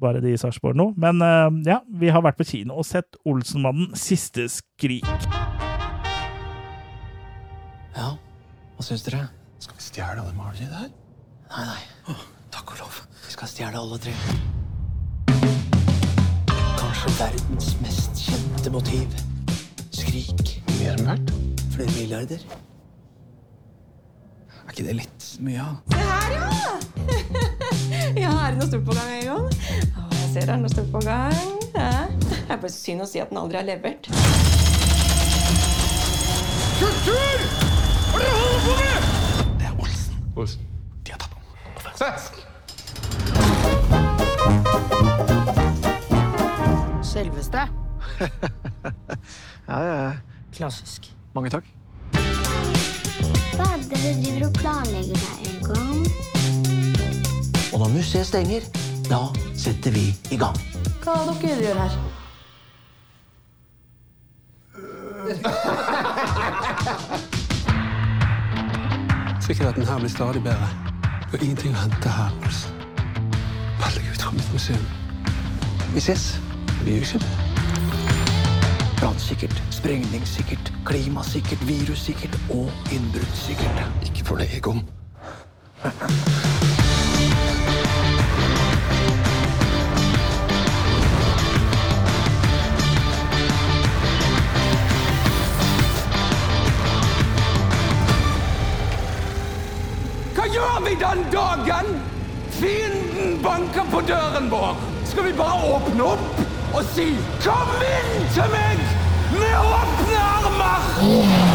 bare de i Sarpsborg nå. Men eh, ja, vi har vært på kino og sett Olsenmannen siste skrik. Ja, hva syns dere? Skal vi stjele alle maleriene der? Nei, nei. takk og lov. Vi skal stjele alle tre. Kanskje verdens mest kjente motiv. Skrik. Mer enn verdt? Flere milliarder. Er ikke det litt mye? da? Se her, ja! ja, er det noe stort på gang, Egon? Å, jeg ser det er noe stort på gang. Ja. Det er bare synd å si at den aldri har levert. Kultur! Hva er Det er Olsen. Olsen. De har tatt den. Selveste. Ja, ja, ja. Klassisk. Mange takk. Hva er det dere driver og planlegger der, Egon? Og når museet stenger, da setter vi i gang. Hva er det dere gjør her? Sikkerheten her blir stadig bedre. Og ingenting å hente her. altså. Veldig legg ut fra mitt museum. Vi ses. Vi gjør ikke det. Brannsikkert, sprengningssikkert, klimasikkert, virussikkert og innbruddssikkert. Ikke for det, Egon. Hva gjør vi den dagen fienden banker på døren vår? Skal vi bare åpne opp og si 'Kom inn til meg med åpne armer'?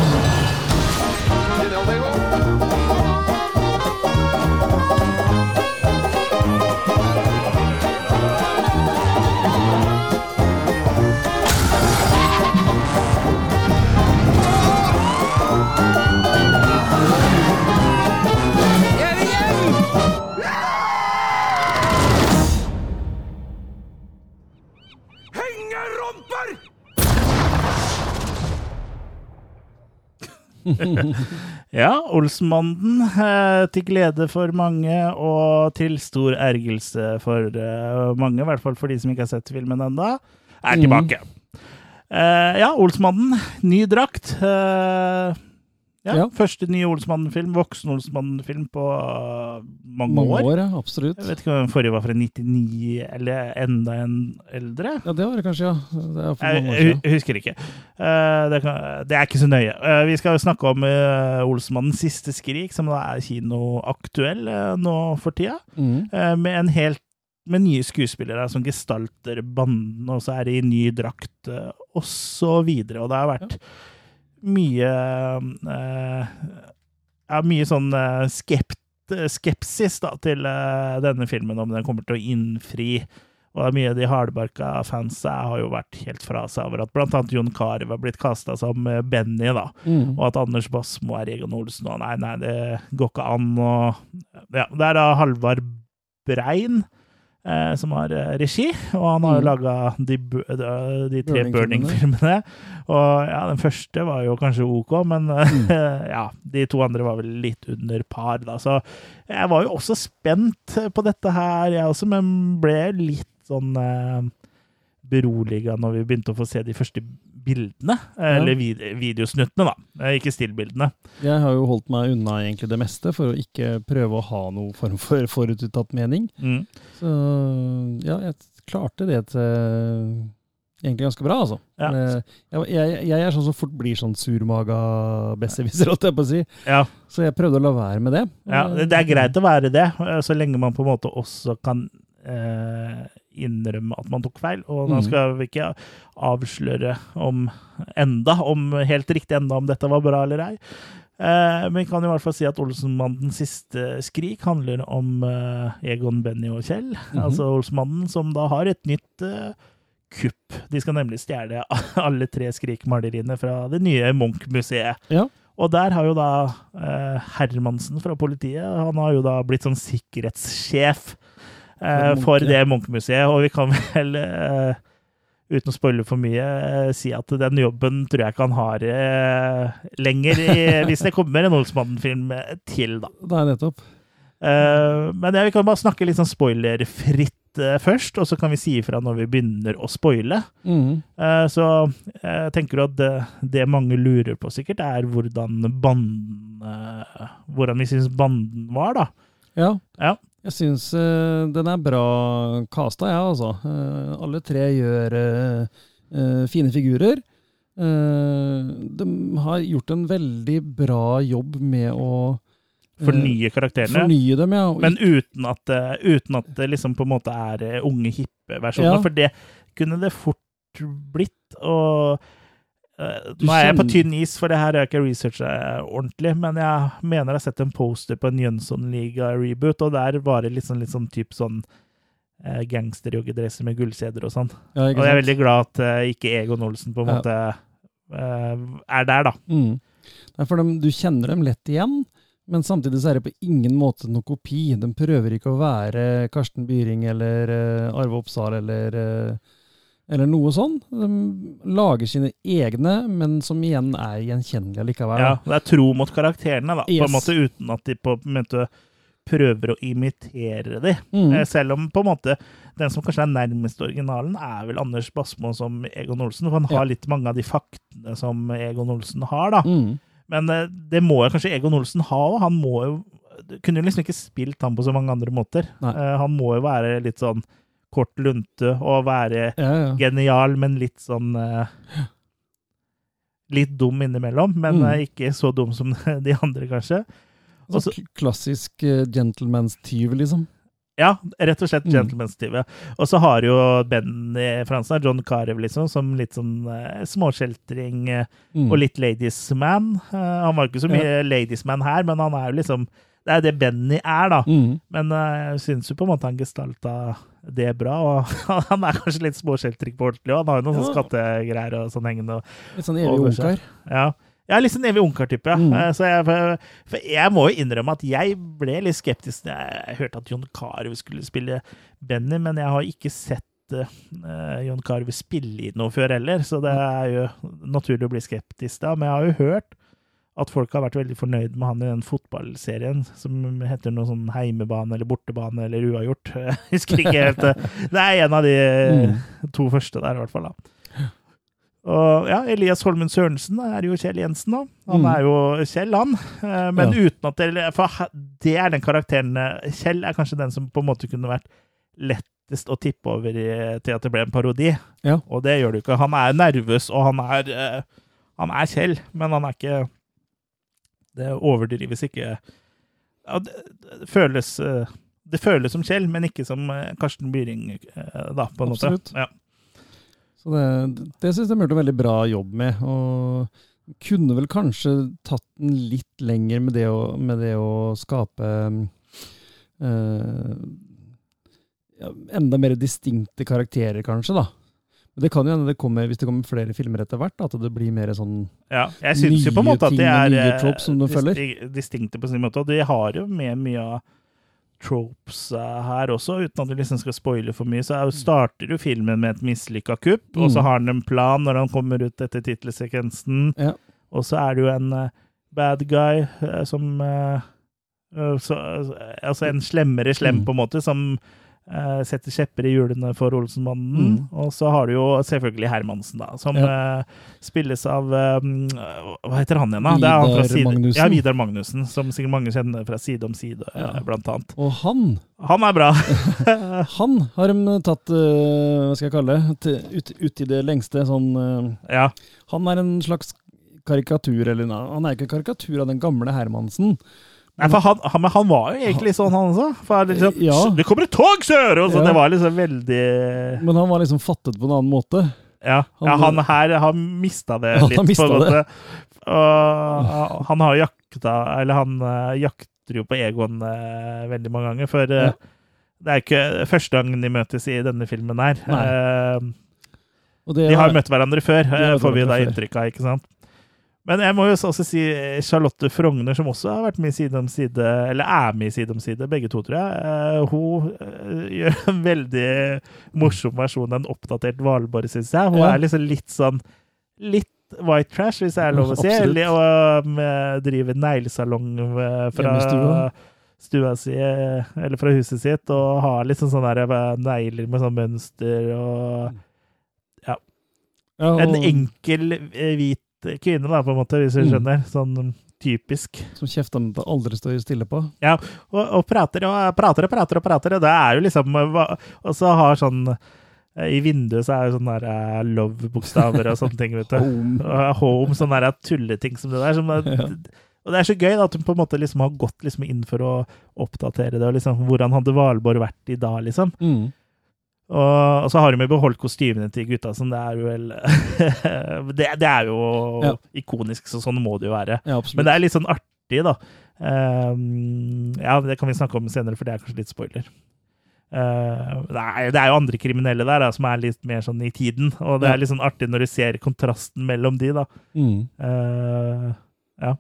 Ja, Olsenmannen, eh, til glede for mange og til stor ergelse for eh, mange, i hvert fall for de som ikke har sett filmen ennå, er tilbake. Eh, ja, Olsmannen, ny drakt. Eh, ja, Ja. Første nye Olsmannen-film, voksen Olsmannen-film på eh, mange, Mange år. år, ja. Absolutt. Jeg vet ikke om den forrige var fra 99, eller enda en eldre. Ja, det var det kanskje, ja. Det Jeg, husker ikke. Eh, det, kan, det er ikke så nøye. Eh, vi skal snakke om uh, Olsmannens siste skrik, som da er kinoaktuell uh, nå for tida. mm. Eh, med en helt med nye skuespillere som gestalter banden, og så er de i ny drakt, uh, og så videre. Og det har vært mye eh, Ja, mye sånn eh, skept, skepsis da, til eh, denne filmen, om den kommer til å innfri. Og mye av de hardbarka fansa har jo vært helt fra seg over at blant annet Jon Carew har blitt kasta som eh, Benny, da. Mm. Og at Anders Basmo er Egon Olsen, og nei, nei, det går ikke an. Og ja, det er da Halvard Brein eh, som har eh, regi, og han har jo Mm. laga de, de, de tre Burning-filmene. Og ja, den første var jo kanskje ok, men eh, Mm. ja, de to andre var vel litt under par, da. Så jeg var jo også spent på dette her, jeg også, men ble litt sånn eh, beroliga når vi begynte å få se de første bildene, eller vid videosnuttene, da. Eh, Ikke stillbildene. Jeg har jo holdt meg unna egentlig det meste for å ikke prøve å ha noe form for forutinntatt mening. Mm. Så ja, jeg klarte det til egentlig ganske bra, altså. Ja. Eh, Jeg, jeg, jeg er sånn som fort blir sånn surmaga besserwisser, holdt jeg på å si. Ja. Så jeg prøvde å la være med det. Ja, det det er greit å være det, eh, så lenge man på en måte også kan eh, innrømme at man tok feil. Og nå Mhm. skal vi ikke avsløre om enda, om helt riktig enda om dette var bra eller ei. Eh, men vi kan i hvert fall si at Olsenmannens siste skrik handler om eh, Egon, Benny og Kjell. Mhm. Altså Olsenmannen som da har et nytt eh, kupp. De skal nemlig stjele alle tre Skrik-maleriene fra det nye Munch-museet. Ja. Og der har jo da eh, Hermansen fra politiet Han har jo da blitt sånn sikkerhetssjef For Munch, for det Munch-museet, og vi kan vel eh, uten å spoile for mye, eh, si at den jobben tror jeg ikke han har eh, lenger, i, hvis det kommer en Olsmannen-film til, da. Nei, nettopp. Eh, men ja, vi kan bare snakke litt sånn spoilerfritt eh, først, og så kan vi si ifra når vi begynner å spoile. Eh, så jeg tenker at det, det mange lurer på sikkert, er hvordan banden eh, Hvordan vi syns banden var, da. Ja. Ja. Jeg syns uh, den er bra casta, jeg, ja, altså. Uh, alle tre gjør uh, fine figurer. De har gjort en veldig bra jobb med å Fornye karakterene. Fornye dem, ja. Men uten at, uten at det liksom på en måte er unge, hippe versjoner. Ja. For det kunne det fort blitt. Og nå er jeg på tynn is, for det her har jeg ikke researcha ordentlig. Men jeg mener jeg har sett en poster på en Jønsson-liga-reboot, og der var det litt sånn, litt sånn typ sånn eh, gangsterjoggedresser med gullkjeder og sånn. Ja, og jeg er veldig glad at uh, ikke Egon Olsen på en Ja. måte uh, er der, da. Mm. Dem, du kjenner dem lett igjen, men samtidig så er det på ingen måte noe kopi. De prøver ikke å være Karsten Byring eller uh, Arve Oppsal eller, eh, eller noe sånn. De lager sine egne, men som igjen er gjenkjennelige likevel. Ja, det er tro mot karakterene, da, på en måte uten at de på en måte prøver å imitere de. Mm. Eh, Selv om på en måte den som kanskje er nærmest originalen, er vel Anders Basmo som Egon Olsen. For han har Ja. litt mange av de faktene som Egon Olsen har, da. Mm. Men eh, det må jo kanskje Egon Olsen ha òg. Han må jo Kunne jo liksom ikke spilt han på så mange andre måter. Nei. Eh, Han må jo være litt sånn kort lunte og være Ja, ja. genial, men litt sånn uh, Litt dum innimellom, men Mm. eh, ikke så dum som de andre, kanskje. Også- så klassisk uh, gentleman's-tyv, liksom. Ja, rett og slett Mm. gentleman-stive. Og så har jo Benny Fransen, John Carew, liksom, som litt sånn uh, småskjeltring uh, Mm. og litt ladies man. Eh, han var ikke så mye ladies man her, men han er jo liksom Det er det Benny er, da. Mm. Men eh, jeg syns jo på en måte han gestalta det bra. Og han er kanskje litt småskjeltrik på ordentlig òg. Han har jo noen Ja. sånne skattegreier og sånn hengende. Litt sånn evig ungkar. Ja. Ja, litt sånn evig ungkar-type. Mm. Eh, Så jeg, for, for jeg må jo innrømme at jeg ble litt skeptisk da jeg hørte at John Carew skulle spille Benny, men jeg har ikke sett uh, John Carew spille i noe før heller, så det er jo naturlig å bli skeptisk da. Men jeg har jo hørt at folk har vært veldig fornøyd med han i den fotballserien som heter noe sånn heimebane eller bortebane eller uavgjort. Jeg husker ikke helt. det. Er en av de to første der, i hvert fall. da. Og ja, Elias Holmen Sørensen er jo Kjell Jensen, da. Han Mm. er jo Kjell, han. Eh, Men Ja. uten at det For det er den karakteren eh, Kjell er kanskje den som på en måte kunne vært lettest å tippe over til at det ble en parodi. Ja. Og det gjør det jo ikke. Han er nervøs, og han er eh, Han er Kjell, men han er ikke Det overdrives ikke ja, det, det føles eh, Det føles som Kjell, men ikke som eh, Karsten Byring, eh, da, på en Absolutt. måte. Ja. Så det, det syns jeg de gjort en veldig bra jobb med. Og kunne vel kanskje tatt den litt lenger med det å, med det å skape øh, ja, enda mer distinkte karakterer, kanskje, da. Det kan jo hende det kommer, hvis det kommer flere filmer etter hvert, at det blir mer sånn Ja, jeg syns jo på en måte at ting er nye eh, tropes som du følger. distinkte på sin måte. Og de har jo med mye av tropes eh, her også, uten at vi liksom skal spoile for mye. Så er starter jo filmen med et mislykka kupp, og så Mm. har han en plan når han kommer ut etter tittelsekvensen. Ja. Og så er det jo en eh, bad guy som så, Altså en slemmere slem, Mm. på en måte, som setter kjepper i hjulene for Olsenmannen. Mm. Og så har du jo selvfølgelig Hermansen, da, som eh, spilles av eh, Hva heter han igjen, da? Det er han fra Vidar side, Magnussen. Ja, Vidar Magnussen, som sikkert mange kjenner fra Side om side, eh, Ja. blant annet. Og han Han er bra. Han har de tatt, uh, hva skal jeg kalle det, ut, ut i det lengste. Sånn, uh, ja. Han er en slags karikatur, eller han er ikke karikatur av den gamle Hermansen. Nei, for han, han, men han var jo egentlig sånn, han også. For liksom, Ja. Det kommer et tog, sør! Og så Ja. Det var liksom veldig Men han var liksom fattet på en annen måte. Ja, Han- ja han her har mista det litt, Han, måte. det. Og han har jakta Eller han eh, jakter jo på Egon uh, veldig mange ganger, for uh, det er ikke første gang de møtes i denne filmen her. Eh, det de har jo møtt hverandre før, eh, får vi da inntrykk av, ikke sant? Men jeg må jo også si eh, Charlotte Frogner, som også har vært med i Side om side, eller er med i Side om side, begge to, tror jeg. Eh, hun eh, gjør en veldig morsom versjon av en oppdatert Valborg, syns jeg. Hun Ja. er liksom litt sånn Litt white trash, hvis det er lov å si. Absolutt. Eller, og um, driver neglesalong fra stua. si, eller fra huset sitt, og har sånn sånne der, eh, negler med sånn mønster og ja, en enkel eh, hvit kvinne, da, på en måte, hvis du Mm. skjønner. Sånn typisk. Som kjefta aldri står stille på. Ja, og, og prater og prater og prater og prater, og det er jo liksom eh, Og så har sånn eh, I vinduet så er jo sånne der eh, love-bokstaver og sånne ting, vet du. Home. Home, sånne der tulleting som det der. Som Ja. Og det er så gøy da, at hun på en måte liksom har gått liksom inn for å oppdatere det, og liksom hvordan hadde Valborg vært i dag, liksom. Mm. Og, og så har de jo beholdt kostymene til gutta, som det er jo vel det, det er jo Ja. ikonisk, så sånn må det jo være. Ja. Men det er litt sånn artig, da. Um, ja, det kan vi snakke om senere, for det er kanskje litt spoiler. Eh, nei, det er jo andre kriminelle der da, som er litt mer sånn i tiden, og det er litt sånn artig når du ser kontrasten mellom de, da. Mm. Uh, ja.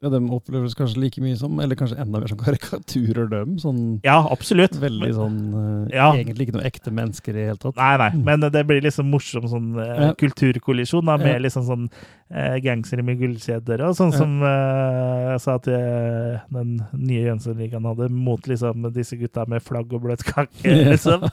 Ja, de oppleves kanskje like mye som, eller kanskje enda mer som karikaturer, dem. Sånn ja, absolutt. veldig sånn eh, Ja. Egentlig ikke noe ekte mennesker i det hele tatt. Nei, nei, men det blir liksom morsom sånn eh, Ja. kulturkollisjon da, med Ja. liksom sånn eh, gangstere med gullkjeder og sånn som eh, jeg sa at eh, den nye Jønsson-ligaen hadde mot liksom disse gutta med flagg og bløt kake, liksom.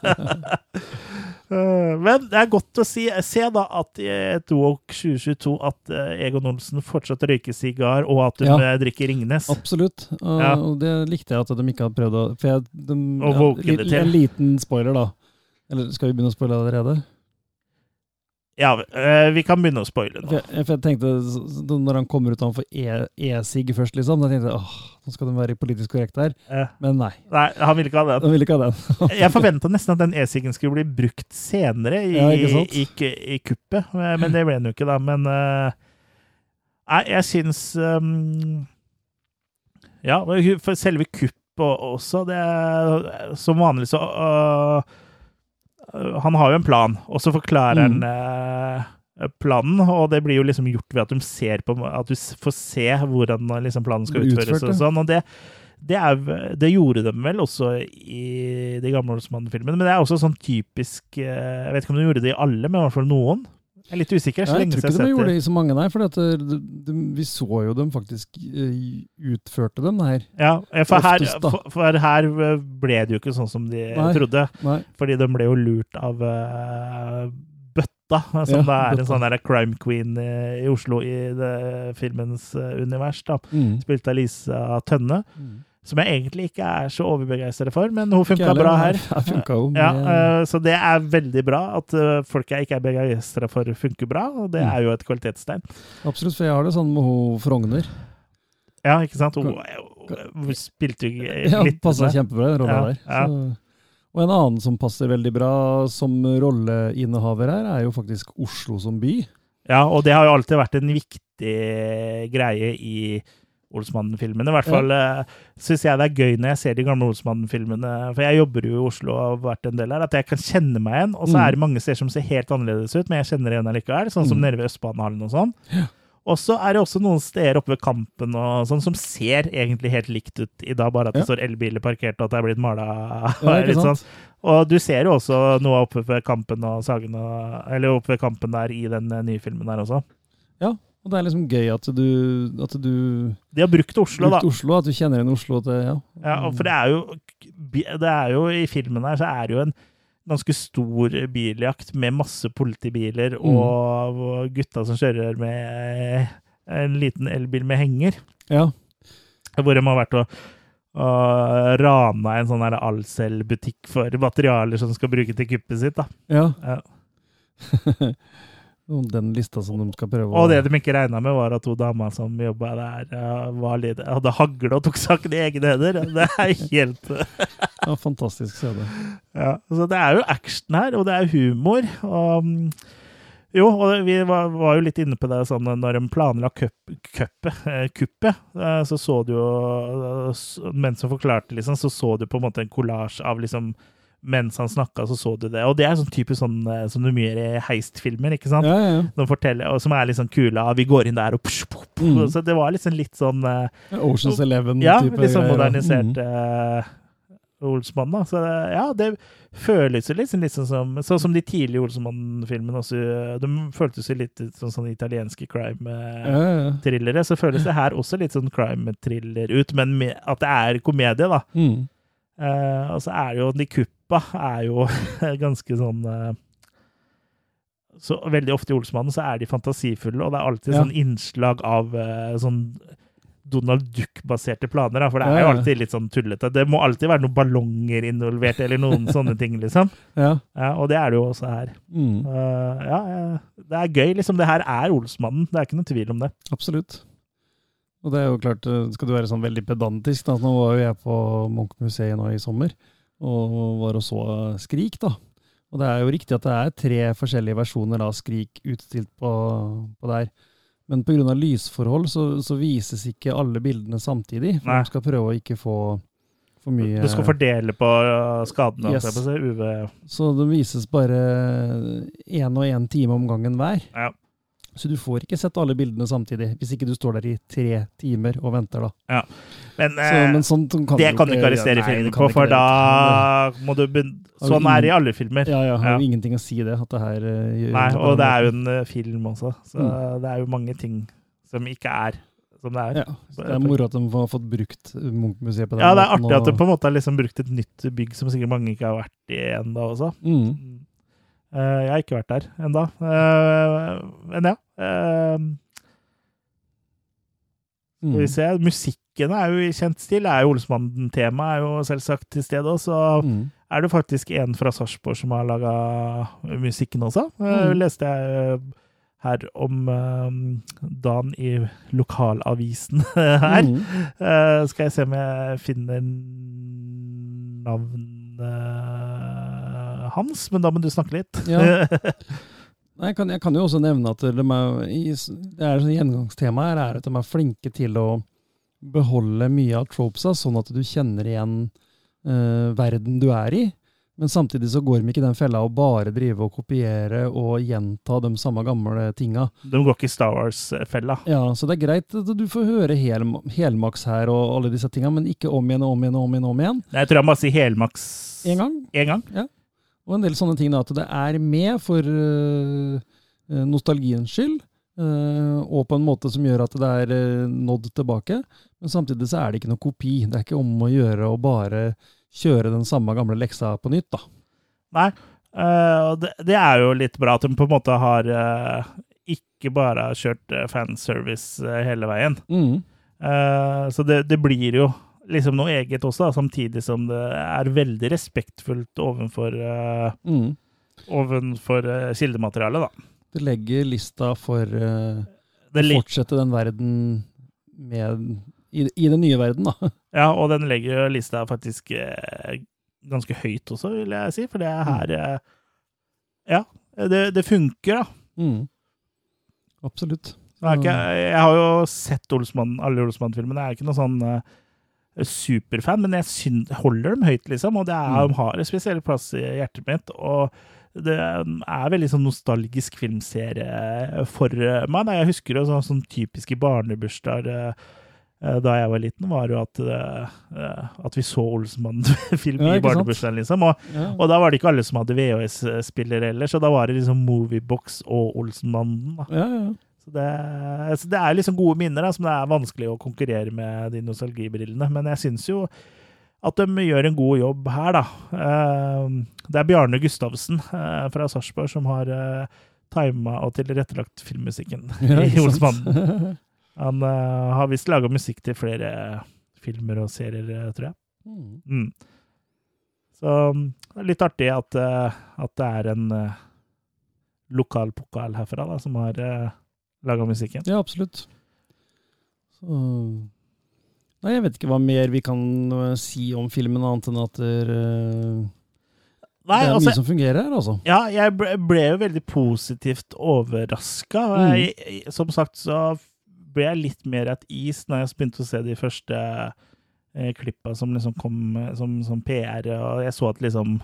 Eh, Men det er godt å si, se da at i et Walk 2022 at eh, Egon Olsen fortsatt røyker sigar, og at hun Ja. eh, drikker Ringnes. Absolutt. Og, Ja. og det likte jeg at de ikke hadde prøvd å For jeg, de, til. En liten spoiler, da. Eller skal vi begynne å spoile allerede? Ja, eh, vi kan begynne å spoile For nå. jeg, for jeg tenkte, Når han kommer ut og han får E- e-sig først, liksom, da tenkte jeg åh, nå skal de være politisk korrekte her. Eh, Men nei. Nei, han ville ikke ha den. Han ville ikke ha den. Jeg forventa nesten at den e-siggen skulle bli brukt senere i, Ja, i, i, i kuppet, men det ble den jo ikke, da. Men eh, Nei, jeg syns um, Ja, for selve kuppet også, det er Som vanlig så øh, Han har jo en plan, og så forklarer han øh, planen, og det blir jo liksom gjort ved at de ser på At du får se hvordan liksom planen skal utføres og sånn. Og det, det, er, det gjorde de vel også i de gamle Olsmann-filmene, men det er også sånn typisk eh, Jeg vet ikke om de gjorde det i alle, men i hvert fall noen. Jeg er litt usikker. Så Ja, jeg tror ikke de setter. gjorde det i så mange, nei. For at de, det, vi så jo dem faktisk eh, utførte dem her. Ja, for her, for, for her ble det jo ikke sånn som de Nei. trodde. Nei. Fordi de ble jo lurt av uh, Bøtta, som Ja, da er en sånn der crime queen i, i Oslo i det, filmens eh, univers. da. Mm. Spilt av Lisa Tønne. Mm. Som jeg egentlig ikke er så overbegeistra for, men hun funka bra her. Ja, Ja, eh, så det er veldig bra at eh, folk jeg ikke er begeistra for, funker bra. Og det Mm. er jo et kvalitetstegn. Absolutt, for jeg har det sånn med hun Frogner. Ja, ikke sant? Hun, hun spilte jo Ja, litt Passa kjempebra, den rolla Ja, der. Så, og en annen som passer veldig bra som rolleinnehaver her, er jo faktisk Oslo som by. Ja, og det har jo alltid vært en viktig greie i Olsmannen-filmene. I hvert fall ja. syns jeg det er gøy når jeg ser de gamle Olsmannen-filmene, for jeg jobber jo i Oslo og har vært en del her, at jeg kan kjenne meg igjen. Og så Mm. er det mange steder som ser helt annerledes ut, men jeg kjenner det igjen allikevel, sånn som Mm. nede ved Østbanehallen og sånn. Og så er det også noen steder oppe ved Kampen og sånn som ser egentlig helt likt ut i dag, bare at det Ja. står elbiler parkert og at det er blitt mala. Ja, litt sånn. Og du ser jo også noe oppe ved Kampen og Sagen og Eller oppe ved Kampen der i den eh, nye filmen der også. Ja, Og det er liksom gøy at du, at du De har brukt Oslo, da. Oslo, at du kjenner igjen Oslo til Ja. Ja, for det er jo Det er jo i filmen her så er det jo en ganske stor biljakt med masse politibiler Mm. og, og gutta som kjører med en liten elbil med henger. ja. Hvor de har vært og, og rana en sånn Alcel-butikk for materialer som skal bruke til kuppet sitt. da. ja. Ja. Den lista som de skal prøve å Og det de ikke regna med, var at to damer som jobba der, eh, var litt, hadde hagle og tok saken i egne hender. Det er helt Ja, fantastisk scene. Ja, så det er jo action her, og det er humor. Og, mm, jo, og vi var, var jo litt inne på det sånn når de planla kupp- kuppet, eh, eh, så så du jo eh, Mens hun forklarte, liksom, så så du på en måte en kollasj av liksom Mens han snakka, så så du det. Og det er sånn typisk sånn eh, som du mye gjør i heistfilmer, ikke sant? Ja, ja, ja. Forteller, og som er litt sånn kule. ah, Vi går inn der og psh, psh, psh. Mm. Så det var liksom litt sånn uh, Oceans Eleven ja, litt sånn modernisert Mm. uh, Olsmann, da. Så ja, det føles jo sånn- sånn som Sånn som de tidlige Olsmann-filmene også. De føltes jo litt sånn sånn italienske crime-thrillere. Så føles det her også litt sånn crime-thriller ut, men med, at det er komedie, da. Mm. Eh, og så er det jo De kuppa er jo ganske sånn eh, så Veldig ofte i Olsmannen så er de fantasifulle, og det er alltid Ja. sånn innslag av eh, sånn Donald Duck-baserte planer. Da, for det er jo alltid litt sånn tullete. Det må alltid være noen ballonger involvert, eller noen sånne ting, liksom. Ja. Ja, og det er det jo også her. Mm. Ja, det er gøy, liksom. Det her er Olsmannen. Det er ikke noe tvil om det. Absolutt. Og det er jo klart, eh, skal du være sånn veldig pedantisk, da. Nå var jo jeg på Munch-museet nå i sommer, og var og så Skrik, da. Og det er jo riktig at det er tre forskjellige versjoner av Skrik utstilt på, på der. Men pga. lysforhold så, så vises ikke alle bildene samtidig. For Nei. de skal prøve å ikke få for mye Du skal fordele på eh, skadene. Yes. på UV. Så det vises bare én og én time om gangen hver. Ja. Så du får ikke sett alle bildene samtidig, hvis ikke du står der i tre timer og venter, da. Men, Så, eh, men sånt kan det kan du ikke arrestere filmen på, for da må du Sånn er det i alle filmer. Ja, ja, har Ja. jo ingenting å si det, at det her eh, gjør Nei, og det er jo en eh, film også, så Mm. det er jo mange ting som ikke er som det er. Ja, det er moro at de har fått brukt Munch-museet på den Ja, det er måten, artig at de på en måte har liksom brukt et nytt bygg som sikkert mange ikke har vært i ennå også. Mm. Eh, jeg har ikke vært der ennå. Eh, men ja. eh, skal vi Mm. se. Musikken er jo kjent stil. Er jo Olsmannen-temaet er jo selvsagt til stede også. Så Mm. er det faktisk en fra Sarpsborg som har laga musikken også. Mm. leste jeg her om dagen i lokalavisen her. Mm. Skal jeg se om jeg finner navnet hans, men da må du snakke litt. Ja. Jeg kan, jeg kan jo også nevne at de er, det er sånn gjennomgangstema her er at de er flinke til å beholde mye av tropesa, sånn at du kjenner igjen eh, verden du er i. Men samtidig så går de ikke i den fella å bare drive og kopiere og gjenta de samme gamle tinga. De går ikke i Star Wars-fella. Ja, så det er greit at du får høre hel, helmaks her og alle disse tinga, men ikke om igjen og om igjen og om igjen. om igjen. Jeg tror jeg må si helmaks En gang. En gang. Og en del sånne ting da, at det er med for øh, nostalgiens skyld, øh, og på en måte som gjør at det er øh, nådd tilbake. Men samtidig så er det ikke noe kopi. Det er ikke om å gjøre å bare kjøre den samme gamle leksa på nytt, da. Nei. og det, det er jo litt bra at de på en måte har ikke bare kjørt fanservice hele veien. Mm. Så det, det blir jo liksom noe eget også, da, samtidig som det er veldig respektfullt overfor, uh, Mm. overfor uh, kildematerialet, da. Det legger lista for uh, å fortsette den verden med, i, i den nye verden, da. Ja, og den legger lista faktisk eh, ganske høyt også, vil jeg si, for det er her eh, Ja, det, det funker, da. Mm. Absolutt. Ikke, jeg har jo sett Olsmann, alle Olsmann-filmene. Jeg er ikke noe sånn eh, superfan, men jeg holder dem høyt, liksom. Og det er, Mm. de har en spesiell plass i hjertet mitt. Og det er veldig sånn nostalgisk filmserie for meg. Nei, Jeg husker jo sånn, sånn typiske barnebursdager eh, da jeg var liten, var jo at, eh, at vi så Olsenmann-film Ja, i barnebursdagen, liksom. Og, Ja. og da var det ikke alle som hadde VHS-spiller heller, så da var det liksom Moviebox og Olsenmannen. Ja, ja. Så det, så det er liksom gode minner da, som det er vanskelig å konkurrere med de nostalgibrillene. Men jeg syns jo at de gjør en god jobb her, da. Eh, Det er Bjarne Gustavsen eh, fra Sarpsborg som har eh, tima og tilrettelagt filmmusikken Ja, i? Olsmannen. Han eh, har visst laga musikk til flere filmer og serier, tror jeg. Mm. Mm. Så mm, det er litt artig at, at det er en lokal pokal herfra da, som har laga musikken. Ja, absolutt. Så Nei, jeg vet ikke hva mer vi kan eh, si om filmen, annet enn at det er, eh, Nei, det er altså- mye som fungerer her, altså. Ja, jeg ble, ble jo veldig positivt overraska. Mm. Som sagt så ble jeg litt mer at is når jeg begynte å se de første eh, klippa som liksom kom eh, som, som PR, og jeg så at liksom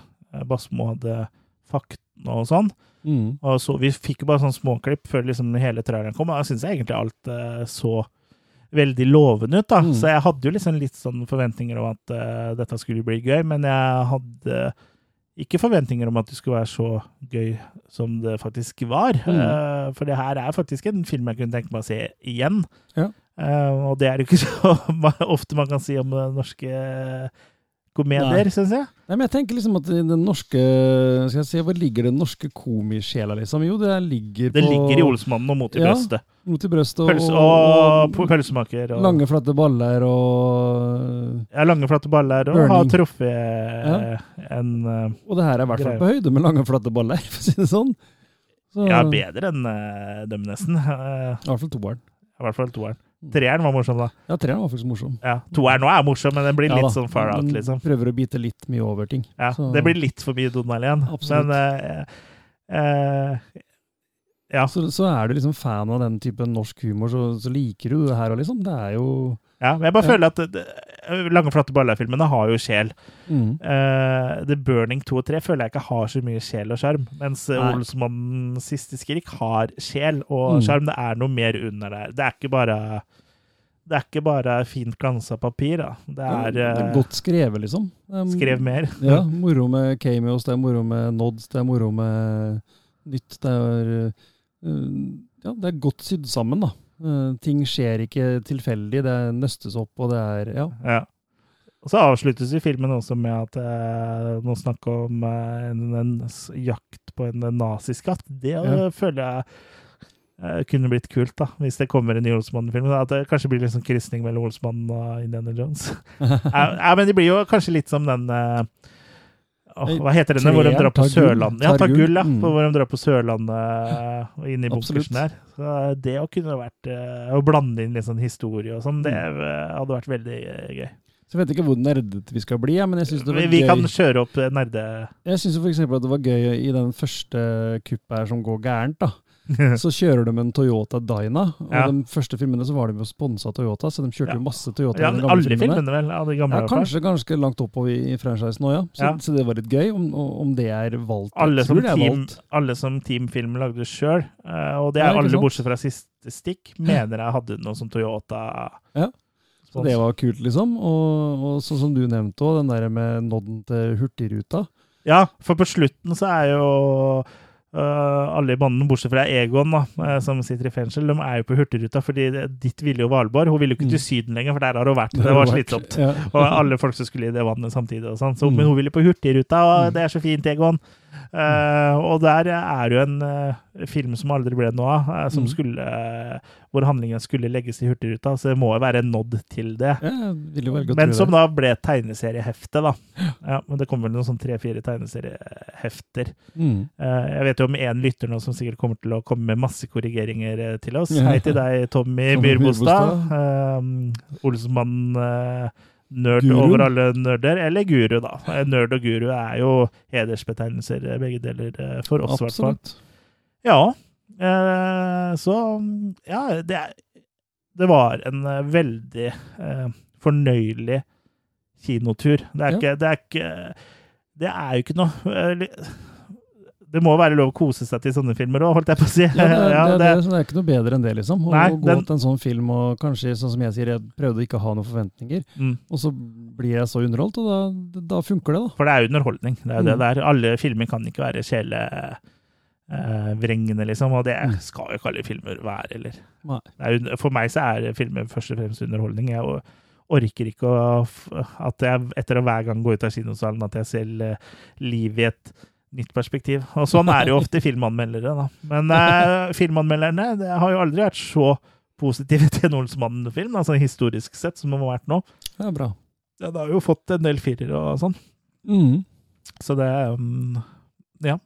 Basmo hadde fakta og sånn. Mm. Og så, vi fikk jo bare sånne småklipp før liksom hele traileren kom, og da syns jeg egentlig alt eh, så veldig lovende ut. da. Mm. Så jeg hadde jo liksom litt sånn forventninger om at eh, dette skulle bli gøy, men jeg hadde ikke forventninger om at det skulle være så gøy som det faktisk var. Mm. Eh, for det her er faktisk en film jeg kunne tenke meg å se igjen. Ja. Eh, og det er jo ikke så ofte man kan si om eh, norske komedier, syns jeg. Nei, men jeg tenker liksom at den norske Skal jeg si, Hvor ligger den norske komisjela, liksom? Jo, det ligger på Det ligger i Olsmannen og Mot i Ja, brøstet. Mot i brøstet og, Pølse, og, og pølsemaker. Og, lange, flate baller og ja, lange, flate baller, og Burning. har truffet en uh, Og det her er i hvert fall på høyde med lange, flate baller, for å si det sånn. Så, Ja, bedre enn uh, dem, nesten. Eh, I hvert fall toeren. I hvert fall toeren. Treeren var morsom, da. Ja, treeren var faktisk morsom. Ja, Toeren nå er morsom, men den blir Ja litt da, sånn far out, den liksom. Prøver å bite litt mye over ting. Ja, Så- Det blir litt for mye Donald igjen. Absolutt. Men uh, uh, ja. Så, så er du liksom fan av den typen norsk humor, så, så liker du det her òg, liksom. Det er jo ja, men jeg bare føler at det, Lange, flate baller-filmene har jo sjel. mm. Uh, The Burning 2 og 3 føler jeg ikke har så mye sjel og sjarm, mens eh, Olsmannens siste skrik har sjel og Mm. Det er noe mer under der. Det er ikke bare det er ikke bare fint glansa papir, da. Det er, det er eh, godt skrevet, liksom. Er- skrev mer. Ja, moro med cameos, det er moro med nods, det er moro med nytt. Det er, øh, ja, det er godt sydd sammen, da. Eh, ting skjer ikke tilfeldig, det nøstes opp, og det er Ja. Ja. Og så avsluttes jo filmen også med at eh, noen snakker om eh, en, en jakt på en naziskatt. Det Ja. eh, føler jeg eh, kunne blitt kult, da, hvis det kommer en ny Olsmann-film. At det kanskje blir litt sånn krysning mellom Olsmann og Indiana Jones. ja, ja, men det blir jo kanskje litt som den eh, åh, Hva heter den? Hvor de drar på. Sørlandet. Ja, Tar ta gull, gull, ja. mm. Hvor de drar på Sørlandet eh, og inn i bunkersen der. Så det å kunne vært eh, Å blande inn litt sånn historie og sånn, det Mm. eh, hadde vært veldig eh, gøy. Så jeg vet ikke hvor nerdete vi skal bli, men jeg syns det var Vi, vi gøy. kan kjøre opp eh, nerde... Jeg syns f.eks. at det var gøy i den første kuppet her som går gærent, da. Så kjører de en Toyota Dyna, og Ja. de første filmene så var de jo sponsa Toyota, så de kjørte Ja. jo masse Toyota. Ja, de gamle alle filmene, vel? Av de gamle. Ja, kanskje ganske langt oppover i franchisen òg, ja. Så, Ja. så det var litt gøy, om, om det er valgt. Alle som, team, valgt. alle som Team Film lagde sjøl, og det er alle sant? bortsett fra siste stikk, mener jeg hadde noe som Toyota Ja. Så det var kult, liksom. Og, og sånn som du nevnte òg, den der med nodden til Hurtigruta. Ja, for på slutten så er jo øh, alle i banden, bortsett fra Egon, da, uh, som sitter i fengsel, de er jo på Hurtigruta, fordi det- dit ville jo Valborg. Hun ville jo ikke til Syden lenger, for der har hun vært. Det var slitsomt. Ja. Og alle folk som skulle i det vannet samtidig. og sånn. Så, Mm. Men hun ville på Hurtigruta, og det er så fint, Egon. Eh, og der er jo en uh, film som aldri ble noe av, uh, som Mm. skulle, hvor handlingen skulle legges i Hurtigruta. Så det må jo være en nod til det. Ja, Men som da ble tegneseriehefte, da. Ja, men det kommer vel noen sånn tre-fire tegneseriehefter. Mm. Jeg vet jo om én lytter nå som sikkert kommer til å komme med masse korrigeringer til oss. Ja. Hei til deg, Tommy Tommy Myrbostad. Olsmann eh, nerd Guru. over alle nerder, eller guru, da. Nerd og guru er jo hedersbetegnelser, eh, begge deler, eh, for oss i hvert fall. Ja. eh, så ja, det, er- det var en veldig fornøyelig kinotur. Det er Ja. ikke Det er, ikke, det er jo ikke noe Det må være lov å kose seg til sånne filmer òg, holdt jeg på å si. Ja, det, Ja, det, det- det, er ikke noe bedre enn det, liksom. Å, Nei, gå den- til en sånn film og kanskje, sånn som jeg sier, jeg prøvde ikke å ha noen forventninger, Mm. og så blir jeg så underholdt, og da, da funker det, da. For det er underholdning. Det er jo det Mm. der. Alle filmer kan ikke være sjele, eh, liksom. Og det skal jo ikke alle filmer være, eller. Er For meg så er filmer først og fremst underholdning. Jeg orker ikke å at jeg etter å hver gang gå ut av kinosalen at jeg ser eh, livet i et nytt perspektiv. Og sånn er det jo ofte filmanmeldere, da. Men eh, filmanmelderne det har jo aldri vært så positive til en Olsmannen-film, altså historisk sett, som de har vært nå. Ja, bra. Ja, det har jo fått en del firere og sånn. Mm. Så det um, Ja.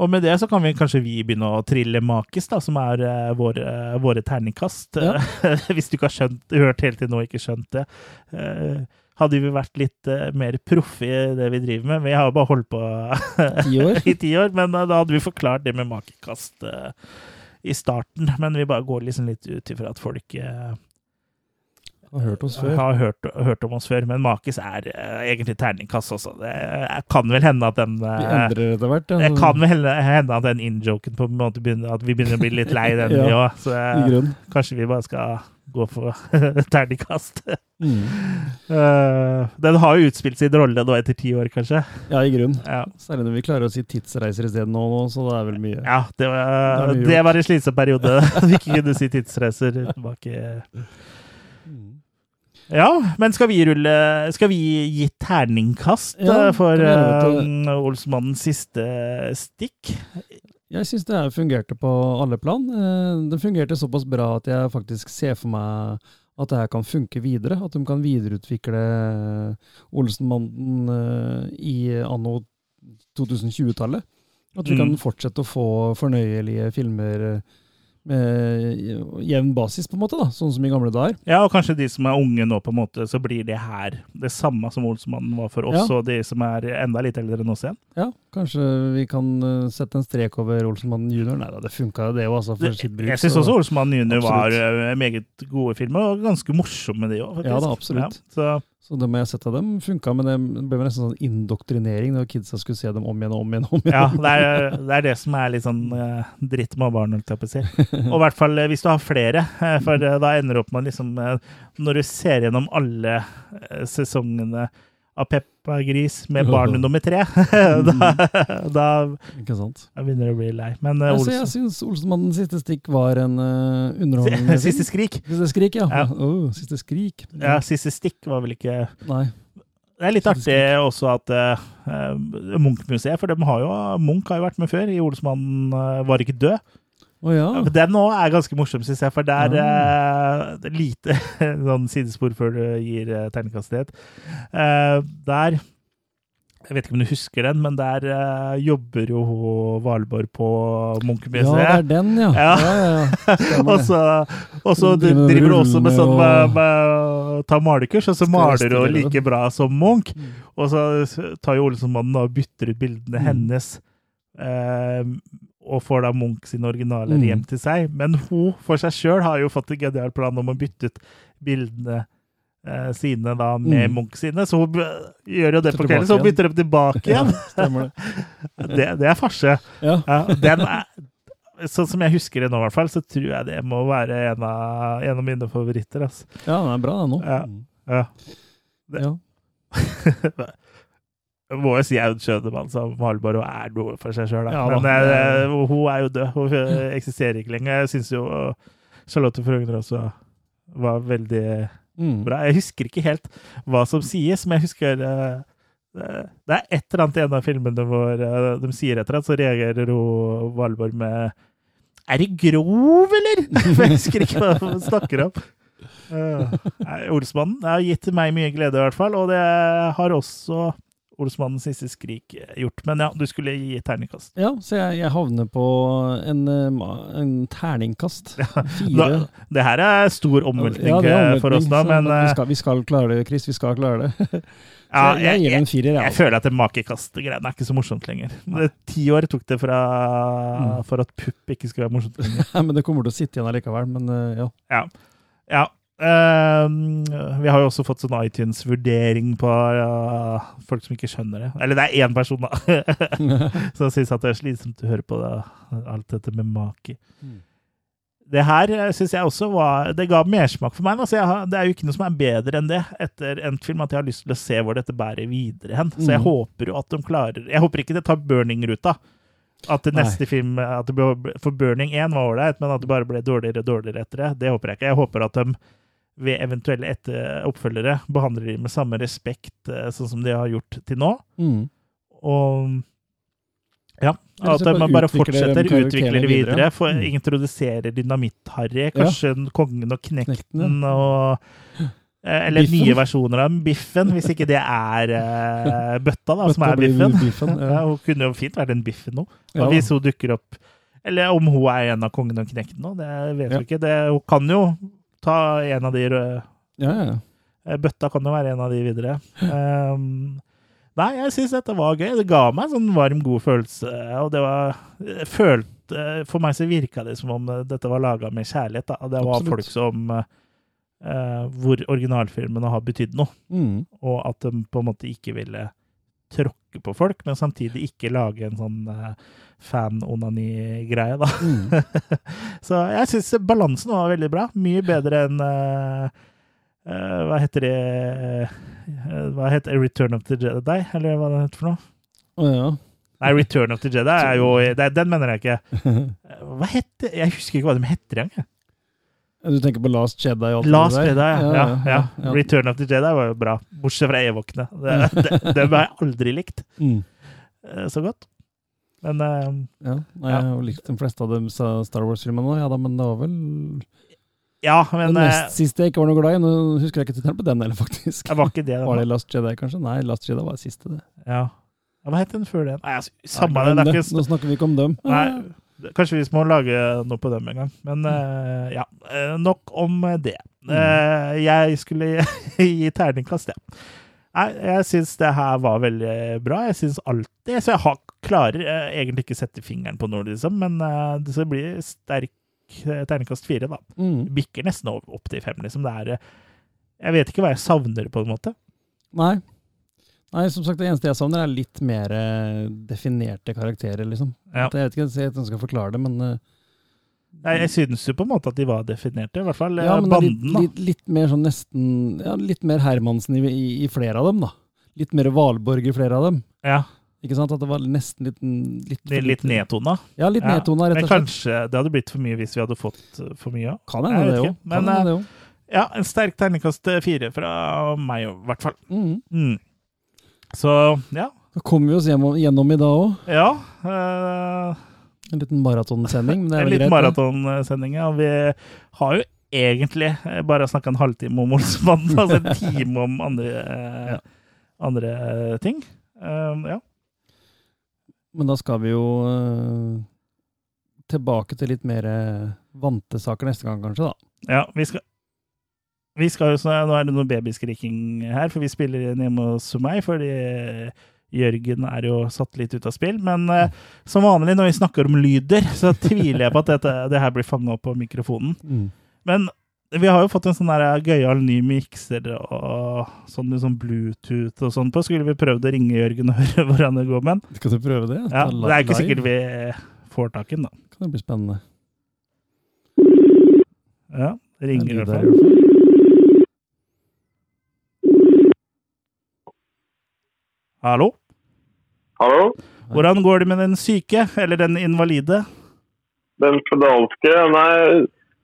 Og med det så kan vi kanskje vi begynne å trille makis, da, som er uh, våre, våre terningkast. Ja. Hvis du ikke har skjønt, hørt helt til nå ikke skjønt det. Eh, hadde vi vært litt eh, mer proffe i det vi driver med Vi har jo bare holdt på i ti år, men eh, da hadde vi forklart det med makekast eh, i starten. Men vi bare går liksom litt ut ifra at folk Har hørt oss før. har hørt, hørt om oss før, men Makis er uh, egentlig terningkast også. Det uh, kan vel hende at den Vi eh, endrer etter hvert. det kan vel hende, hende at den in-joken på en måte begynner, at vi begynner å bli litt lei den, Ja, vi òg. Så I kanskje vi bare skal gå for terningkast. Mm. Uh, den har jo utspilt sin rolle nå etter ti år, kanskje. Ja, i grunn. Ja, Særlig når vi klarer å si tidsreiser isteden nå, så det er vel mye. ja det, var, det, det var en slitsom periode. At vi ikke kunne si tidsreiser tilbake. Mm. Ja, men skal vi rulle Skal vi gi terningkast Ja, eh, for eh, Olsmannens siste stikk? Jeg syns det fungerte på alle plan. Eh, Det fungerte såpass bra at jeg faktisk ser for meg at det her kan funke videre. At de kan videreutvikle Olsenmannen eh, i anno 2020-tallet. At vi Mm. kan fortsette å få fornøyelige filmer eh, jevn basis, på en måte, da, sånn som i gamle dager. Ja, og kanskje de som er unge nå, på en måte, så blir det her det samme som Olsmannen var for oss, Ja. og de som er enda litt eldre enn oss igjen. Ja, kanskje vi kan eh, sette en strek over Olsenmannen junior. Nei da, det funka det òg, altså, for sitt bruk. Jeg syns også Olsmannen junior var Absolutt. eh, meget gode filmer, og ganske morsomme, de òg. Ja da, absolutt. så Så det må jeg sette dem funka, men det ble nesten sånn indoktrinering når kidsa skulle se dem om igjen og om igjen. om igjen. Ja, det er, det er det som er litt sånn eh, dritt med barn, holdt jeg på å si. Og i hvert fall eh, hvis du har flere, eh, for da ender det opp med liksom Når du ser gjennom alle sesongene av Peppa Gris med barn nummer tre, da, da Ikke sant? begynner det å bli lei. Men eh, Altså, jeg Olsen syns Olsenmannens siste stikk var en uh, underholdende. Siste skrik. Siste skrik, ja. Ja. Oh, siste skrik. Ja, siste stikk var vel ikke Nei. Det er litt artig også at uh, Munch-museet, for de har jo, Munch har jo vært med før i Olsmannen uh, var ikke død. Å ja. Den nå er ganske morsom, syns jeg, for det er ja. er lite sånn sidespor før du gir uh, terningkastighet. ett. Eh, der Jeg vet ikke om du husker den, men der uh, jobber jo Valborg på Ja, det er den, ja. Ja. ja, ja, ja. Og så, driver du hun også med sånn med, med, ta malekurs, og så maler hun like bra som Munch. Mm. Og så tar jo Olsenmannen og bytter ut bildene Mm. hennes, eh, og får da Munch sine originaler Mm. hjem til seg. Men hun for seg sjøl har jo fått en genial plan om å bytte ut bildene eh, sine da med Mm. Munch sine, så hun gjør jo det på kvelden, så hun bytter dem tilbake igjen. Ja, det. det, det er farse. Ja. Ja, sånn som jeg husker det nå, i hvert fall, så tror jeg det må være en av, en av mine favoritter. Altså. ja, den er bra, den nå. Ja. Ja. Det- Ja. Jeg må jo si Aud Schønemann som Valborg og er noe for seg sjøl. Ja. Men eh, hun er jo død. Hun eh, eksisterer ikke lenger. Jeg syns jo Charlotte Frogner også var veldig Mm. bra. Jeg husker ikke helt hva som sies, men jeg husker eh, eh, Det er et eller annet i en av filmene hvor eh, de sier et eller annet, så reagerer hun Valborg med Er det grov, eller? Jeg husker ikke hva hun snakker om. Uh, Olsmannen har gitt meg mye glede, i hvert fall, og det har også Olsmannens siste skrik gjort. Men ja, du skulle gi terningkast. Ja, så jeg, jeg havner på en, eh, en terningkast. Da, Fire. det her er stor omveltning Ja, er omveltning for oss da, men eh, vi skal, vi skal klare det, Chris. Vi skal klare det. ja, jeg, jeg gir en firer, jeg. Jeg altså. føler at det makekast-greiene er ikke så morsomt lenger. Det, ti år tok det fra, Mm. for at pupp ikke skulle være morsomt lenger. Men det kommer til å sitte igjen allikevel. Men eh, ja. Ja. ja. Ehm, vi har jo også fått sånn iTunes-vurdering på uh, folk som ikke skjønner det. Eller det er én person, da, som syns at det er slitsomt å høre på det, alt dette med maki. Mm. Det her syns jeg også var Det ga mersmak for meg. Altså har, det er jo ikke noe som er bedre enn det etter en film, at jeg har lyst til å se hvor dette bærer videre hen. Så jeg Mm. håper jo at de klarer Jeg håper ikke det tar burning-ruta. At det Nei. neste film at det ble, For Burning 1 var ålreit, men at det bare ble dårligere og dårligere etter det, det håper jeg ikke. Jeg håper at de ved eventuelle etter oppfølgere behandler de med samme respekt eh, sånn som de har gjort til nå. Mm. Og ja, at man bare fortsetter, utvikler det videre. For Mm. introduserer Dynamitt-Harry, kanskje Kongen og Knekten, og eh, Eller Biffen. nye versjoner av Biffen, hvis ikke det er uh, bøtta, da, som er Biffen. Biffen, ja. ja. Hun kunne jo fint vært en Biffen nå. Ja, hvis hun dukker opp Eller om hun er en av Kongen og Knekten nå, det vet Ja. vi ikke. Det, hun kan jo ta en av de røde Ja, ja. ja. Bøtta kan jo være en av de videre. Um, nei, jeg syns dette var gøy. Det ga meg en sånn varm, god følelse. Og det var følt, For meg så virka det som om eh, dette var laga med kjærlighet. Da. Det var Absolutt. folk som uh, Hvor originalfilmene har betydd noe. Mm. Og at de på en måte ikke ville tråkke på folk, men samtidig ikke lage en sånn uh, fan-onani-greie, da. Mm. så jeg syns balansen var veldig bra. Mye bedre enn uh, uh, Hva heter det Hva heter Return of the Jedi, eller hva det heter for noe? Oh, ja. Nei, Return of the Jedi er jo det, Den mener jeg ikke. Hva heter Jeg husker ikke hva de heter engang. Du tenker på Last Jedi og alt Last det Jedi, ja. ja. ja, ja. Return of the Jedi var jo bra. Bortsett fra det, det har jeg aldri likt Mm. eh, så godt. Men uh, Ja, jeg har jo likt de fleste av de Star Wars-filmene òg, ja da, men det var vel Ja, men Den eh, nest siste jeg ikke var noe glad i. Nå husker jeg ikke tittelen på den heller, faktisk. Det var ikke det, da. Var det Last Jedi, kanskje? Nei, Last Jedi var det siste, det. Ja. Hva het den før det? Nei, altså, samme Nei, det. er Nå snakker vi ikke om dem. Nei, kanskje vi må lage noe på dem en gang. Men uh, ja, eh, nok om det. Uh, jeg skulle gi terningkast, ja. Nei, jeg syns det her var veldig bra. Jeg syns alltid Så jeg har, klarer uh, egentlig ikke sette fingeren på noe, liksom, men det så blir sterk terningkast fire, da. Mm. Bikker nesten opp, opp til fem, liksom. Det er Jeg vet ikke hva jeg savner, på en måte. Nei. Nei, som sagt, det eneste jeg savner, er litt mer eh, definerte karakterer, liksom. Ja. Jeg vet ikke om jeg skal forklare det, men Nei, Jeg, synes jo på en måte at de var definerte, i hvert fall eh, ja, men er litt, banden. da. litt, litt mer sånn nesten Ja, litt mer Hermansen i, i, i flere av dem, da. Litt mer Valborg i flere av dem. Ja. Ikke sant? At det var nesten litt Litt, Litt, litt nedtona. Ja, litt nedtona, rett og slett. Men kanskje det hadde blitt for mye hvis vi hadde fått for mye. Kan Jeg hende det jo. òg. Men det jo. ja, en sterk terningkast fire fra meg, i hvert fall. Mhm. Mm. Så ja. Da kommer vi oss gjennom, gjennom i dag òg. Ja. uh, En liten maratonsending. Men det en liten maratonsending, ja. Vi har jo egentlig bare snakka en halvtime om Olsmannen, altså en time om andre, uh, andre ting. Uh, ja. Men da skal vi jo eh, tilbake til litt mer vante saker neste gang, kanskje, da. Ja, vi skal vi skal jo, så, Nå er det noe babyskriking her, for vi spiller inn hjemme hos meg, fordi Jørgen er jo satt litt ut av spill. Men uh, som vanlig når vi snakker om lyder, så tviler jeg på at dette, det her blir fanga opp på mikrofonen. Mm. Men vi har jo fått en sånn der gøyal ny mikser og sånn liksom Bluetooth og sånn på. Skulle vi prøvd å ringe Jørgen og høre hvordan det går med den? Skal du prøve det? Ja, det er ikke sikkert vi får tak i den, da. Kan det bli spennende. Ja, det ringer i hvert fall. Hallo? Hallo? Hvordan går det med den syke, eller den invalide? Den pedalske? Nei,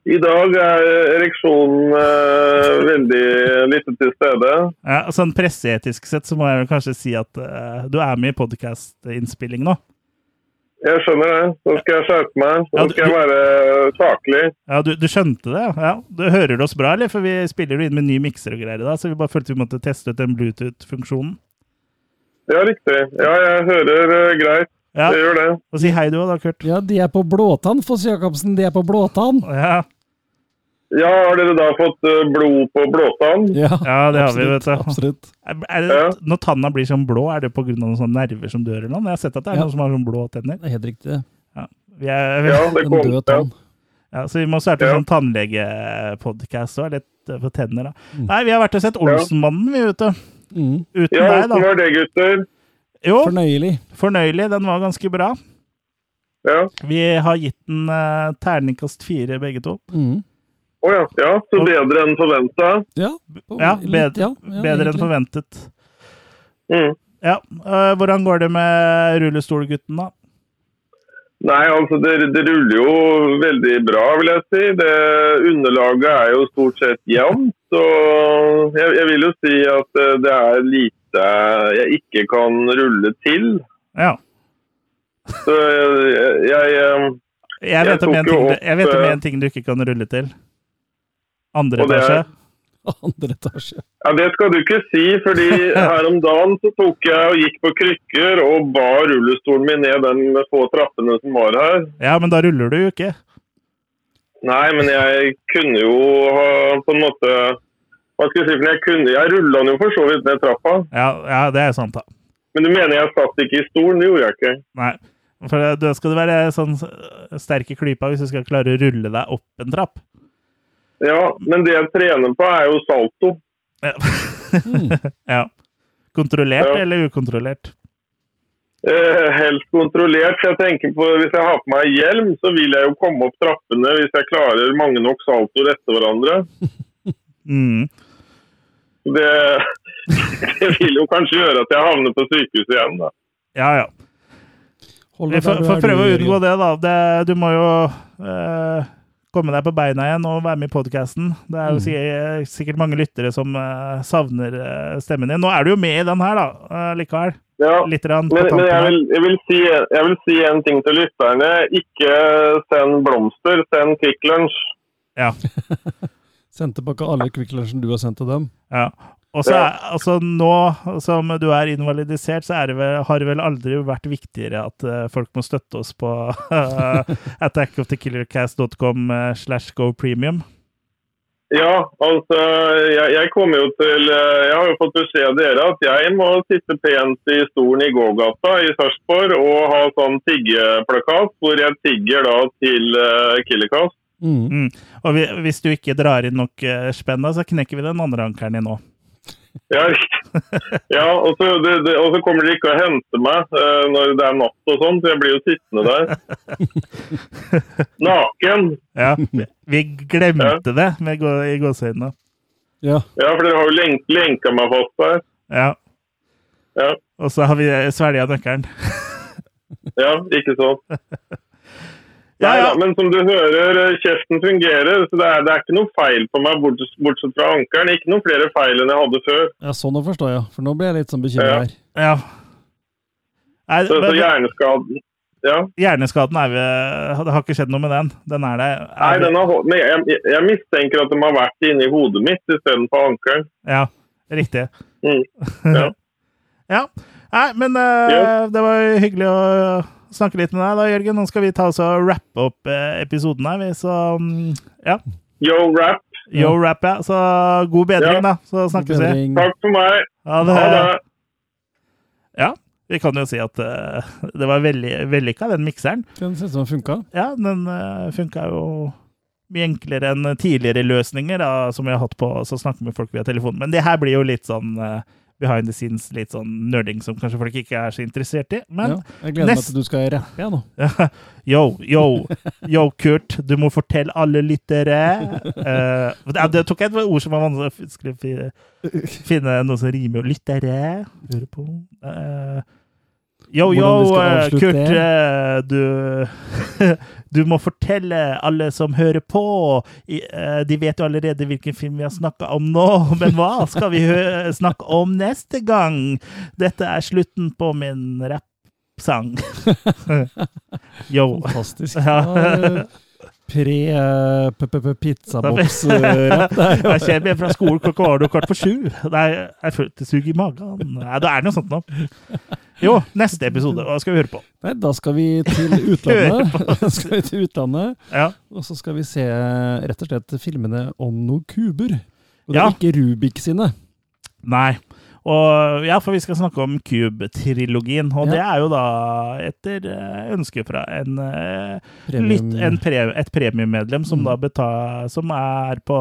i dag er ereksjonen eh, veldig lite til stede. Ja, sånn presseetisk sett så må jeg vel kanskje si at eh, du er med i podkastinnspilling nå. Jeg skjønner det. Nå skal jeg skjerpe meg. Nå skal jeg være saklig. Ja, du, du skjønte det? Ja. Du hører du oss bra, eller? For vi spiller jo inn med ny mikser og greier i dag, så vi bare følte vi måtte teste ut den Bluetooth-funksjonen. Ja, riktig. Ja, jeg hører uh, greit. Ja. Jeg gjør det. Og si hei du òg, da, Kurt. Ja, de er på blåtann, Foss Jacobsen. De er på blåtann. Ja, Ja, har dere da fått eh, blod på blåtann? Ja, ja det har vi, vet du. Absolutt. Er, det, ja. Når tanna blir sånn blå, er det pga. noen sånne nerver som dør eller noe? Jeg har sett at det er Ja. noen som har sånn blå tenner. Det er helt riktig. Ja, vi er, vi, Ja, det kom. død Ja. tann. Ja, så vi må starte Ja. en sånn tannlegepodkast òg, litt eh, for tenner. da. Mm. Nei, vi har vært og sett Olsenmannen, vi, vet du. Mm. Uten Ja, deg, hvordan da. var det, gutter? Jo, Fornøyelig. fornøyelig. Den var ganske bra. Ja. Vi har gitt den uh, terningkast fire, begge to. Mm. Å ja. ja. Så bedre enn forventa. Ja, Ja, bedre, ja, ja, bedre enn forventet. Mm. Ja, Uh, Hvordan går det med rullestolgutten, da? Nei, altså det, det ruller jo veldig bra, vil jeg si. Det, underlaget er jo stort sett jevnt. Så jeg, jeg vil jo si at eh, det er lite jeg ikke kan rulle til. Ja. Så jeg, jeg, eh, Jeg vet, om tok en jo ting, opp, jeg vet om eh, en ting du ikke kan rulle til. Andre etasje. Andre etasje. Ja, Det skal du ikke si, fordi her om dagen så tok jeg og gikk på krykker og bar rullestolen min ned den få trappene som var her. Ja, men da ruller du jo ikke. Nei, men jeg kunne jo ha på en måte Hva skal jeg si, for jeg kunne, jeg rulla den jo for så vidt ned trappa. Ja, ja, det er sant, da. Men du mener jeg satt ikke i stolen? Det gjorde jeg ikke. Nei. For da skal du være sånn sterk i klypa hvis du skal klare å rulle deg opp en trapp. Ja, men det jeg trener på, er jo salto. Ja. ja. Kontrollert Ja. eller ukontrollert? Eh, helst kontrollert. så Jeg tenker på, Hvis jeg har på meg hjelm, så vil jeg jo komme opp trappene hvis jeg klarer mange nok saltoer etter hverandre. Mm. Det, det vil jo kanskje gjøre at jeg havner på sykehuset igjen. da. Ja, ja. Vi får, får prøve å unngå det, da. Det, du må jo eh, komme deg på beina igjen og være med i podkasten. Det er jo Mm. sikkert mange lyttere som eh, savner eh, stemmen din. Nå er du jo med i den her, da, eh, likevel. Ja, Litt på Men, men jeg, vil, jeg, vil si, jeg vil si en ting til lytterne. Ikke send blomster, send Kvikk Lunsj. Ja. Send tilbake alle Kvikk Lunsjen du har sendt til dem. Ja. Og så er, altså nå som du er invalidisert, så er det vel, har det vel aldri vært viktigere at uh, folk må støtte oss på uh, attackofthekillercast.com eh, slash go premium. Ja, altså jeg, jeg kommer jo til eh, Jeg har jo fått beskjed av dere at jeg må sitte pent i stolen i gågata i Sarpsborg og ha sånn tiggeplakat hvor jeg tigger da til uh, Killercast. Mm. Og vi, hvis du ikke drar inn nok uh, spenn, da, så knekker vi den andre ankeren din nå. Ja, riktig. ja og, så, det, det, og så kommer de ikke og henter meg uh, når det er natt og sånn, så jeg blir jo sittende der. Naken. Ja, vi glemte det med gå, i gåseøynene. Ja. Ja, for dere har jo lenk, lenka meg fast der. Ja. Ja. Og så har vi svelga nøkkelen. Ja, ikke sant. Ja, ja. men som du hører, eh, kjeften fungerer. så Det er, det er ikke noe feil på meg, bortsett, fra ankelen. Ikke noen flere feil enn jeg hadde før. Ja, sånn å forstå, ja. For nå ble jeg litt sånn bekymra Ja. her. Ja. Nei, Så, så hjerneskaden Ja. Hjerneskaden er vi Det har ikke skjedd noe med den. Den er der. Nei, den har, men jeg, jeg mistenker at den har vært inni hodet mitt istedenfor ankelen. Ja, riktig. Mm. Ja. Ja. Nei, men eh, det var hyggelig å snakke litt med deg da, Jørgen. Nå skal vi ta oss og rappe opp eh, episoden her, vi. Så mm, ja. Yo, rap. Yo, rap, ja. Så god bedring, Ja. da. Så snakkes vi. Takk for meg. Ha det. Ha det. Ja. Vi kan jo si at uh, det var veldig vellykka, den mikseren. Den ser ut som den funka. Ja, den uh, funka jo mye enklere enn tidligere løsninger da, som vi har hatt på å snakke med folk via telefon. Men det her blir jo litt sånn eh, behind the scenes, litt sånn nerding som kanskje folk ikke er så interessert i. Men Ja. Jeg gleder meg nest- til du skal rappe igjen nå. Yo, yo, yo, Kurt, du må fortelle alle lyttere uh, det, det tok et ord som var vanskelig å fi- finne noe som rimer. Lyttere, høre på Eh, Yo, yo, eh, Kurt, eh, du Du må fortelle alle som hører på eh, De vet jo allerede hvilken film vi har snakka om nå, men hva skal vi snakke om neste gang? Dette er slutten på min rappsang. Yo. Fantastisk. Ja. Ja, Pre-pizzaboks-rapp der. Jeg kommer hjem fra skolen klokka var det kvart på sju. Nei, jeg følte sug i magen. Nei, det er noe sånt nå. Jo, neste episode. Hva skal vi høre på? Nei, da skal vi til utlandet. Skal vi til utlandet. Ja. Og så skal vi se rett og slett filmene om noen kuber. Og det Ja. er ikke Rubik sine. Nei. Og ja, for vi skal snakke om Cube-trilogien. Og Ja. det er jo da etter eh, ønske fra en, eh, Premium- litt, en pre, et premiummedlem som Mm. da betal, som er på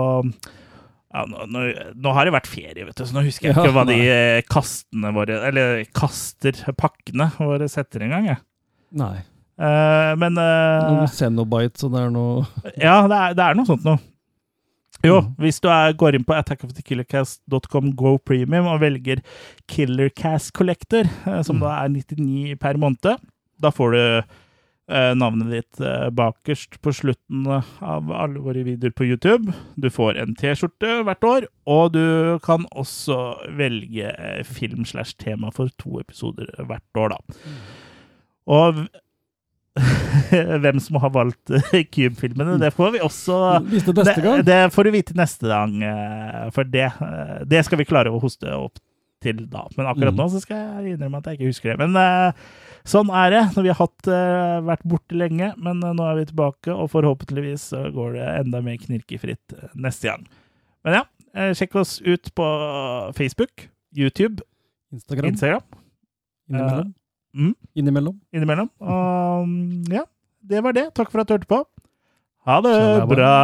ja, nå, nå, nå har det vært ferie, vet du, så nå husker jeg Ja, ikke hva de eh, kastene våre Eller kaster, pakkene våre setter en gang, jeg. Nei. Uh, men uh, Noen Cenobites og det er noe Ja, det er, det er noe sånt noe. Jo, Mm. hvis du er, går inn på attackofthekillercast.com go premium og velger Killercast Collector, eh, som Mm. da er 99 per måned, da får du eh, navnet ditt eh, bakerst på slutten av alle våre videoer på YouTube. Du får en T-skjorte hvert år, og du kan også velge film slash tema for to episoder hvert år, da. Og hvem som har valgt eh, Cube-filmene, det får vi også det. Det, får du vite neste gang, eh, for det, eh, det skal vi klare å hoste opp til da. Men akkurat Mm. nå så skal jeg innrømme at jeg ikke husker det. Men sånn er det når vi har hatt, vært borte lenge. Men nå er vi tilbake, og forhåpentligvis så går det enda mer knirkefritt neste gang. Men ja, sjekk oss ut på Facebook, YouTube, Instagram. Instagram. Innimellom. Mm, Innimellom. innimellom. Mm, ja, det var det. Takk for at du hørte på. Ha det bra!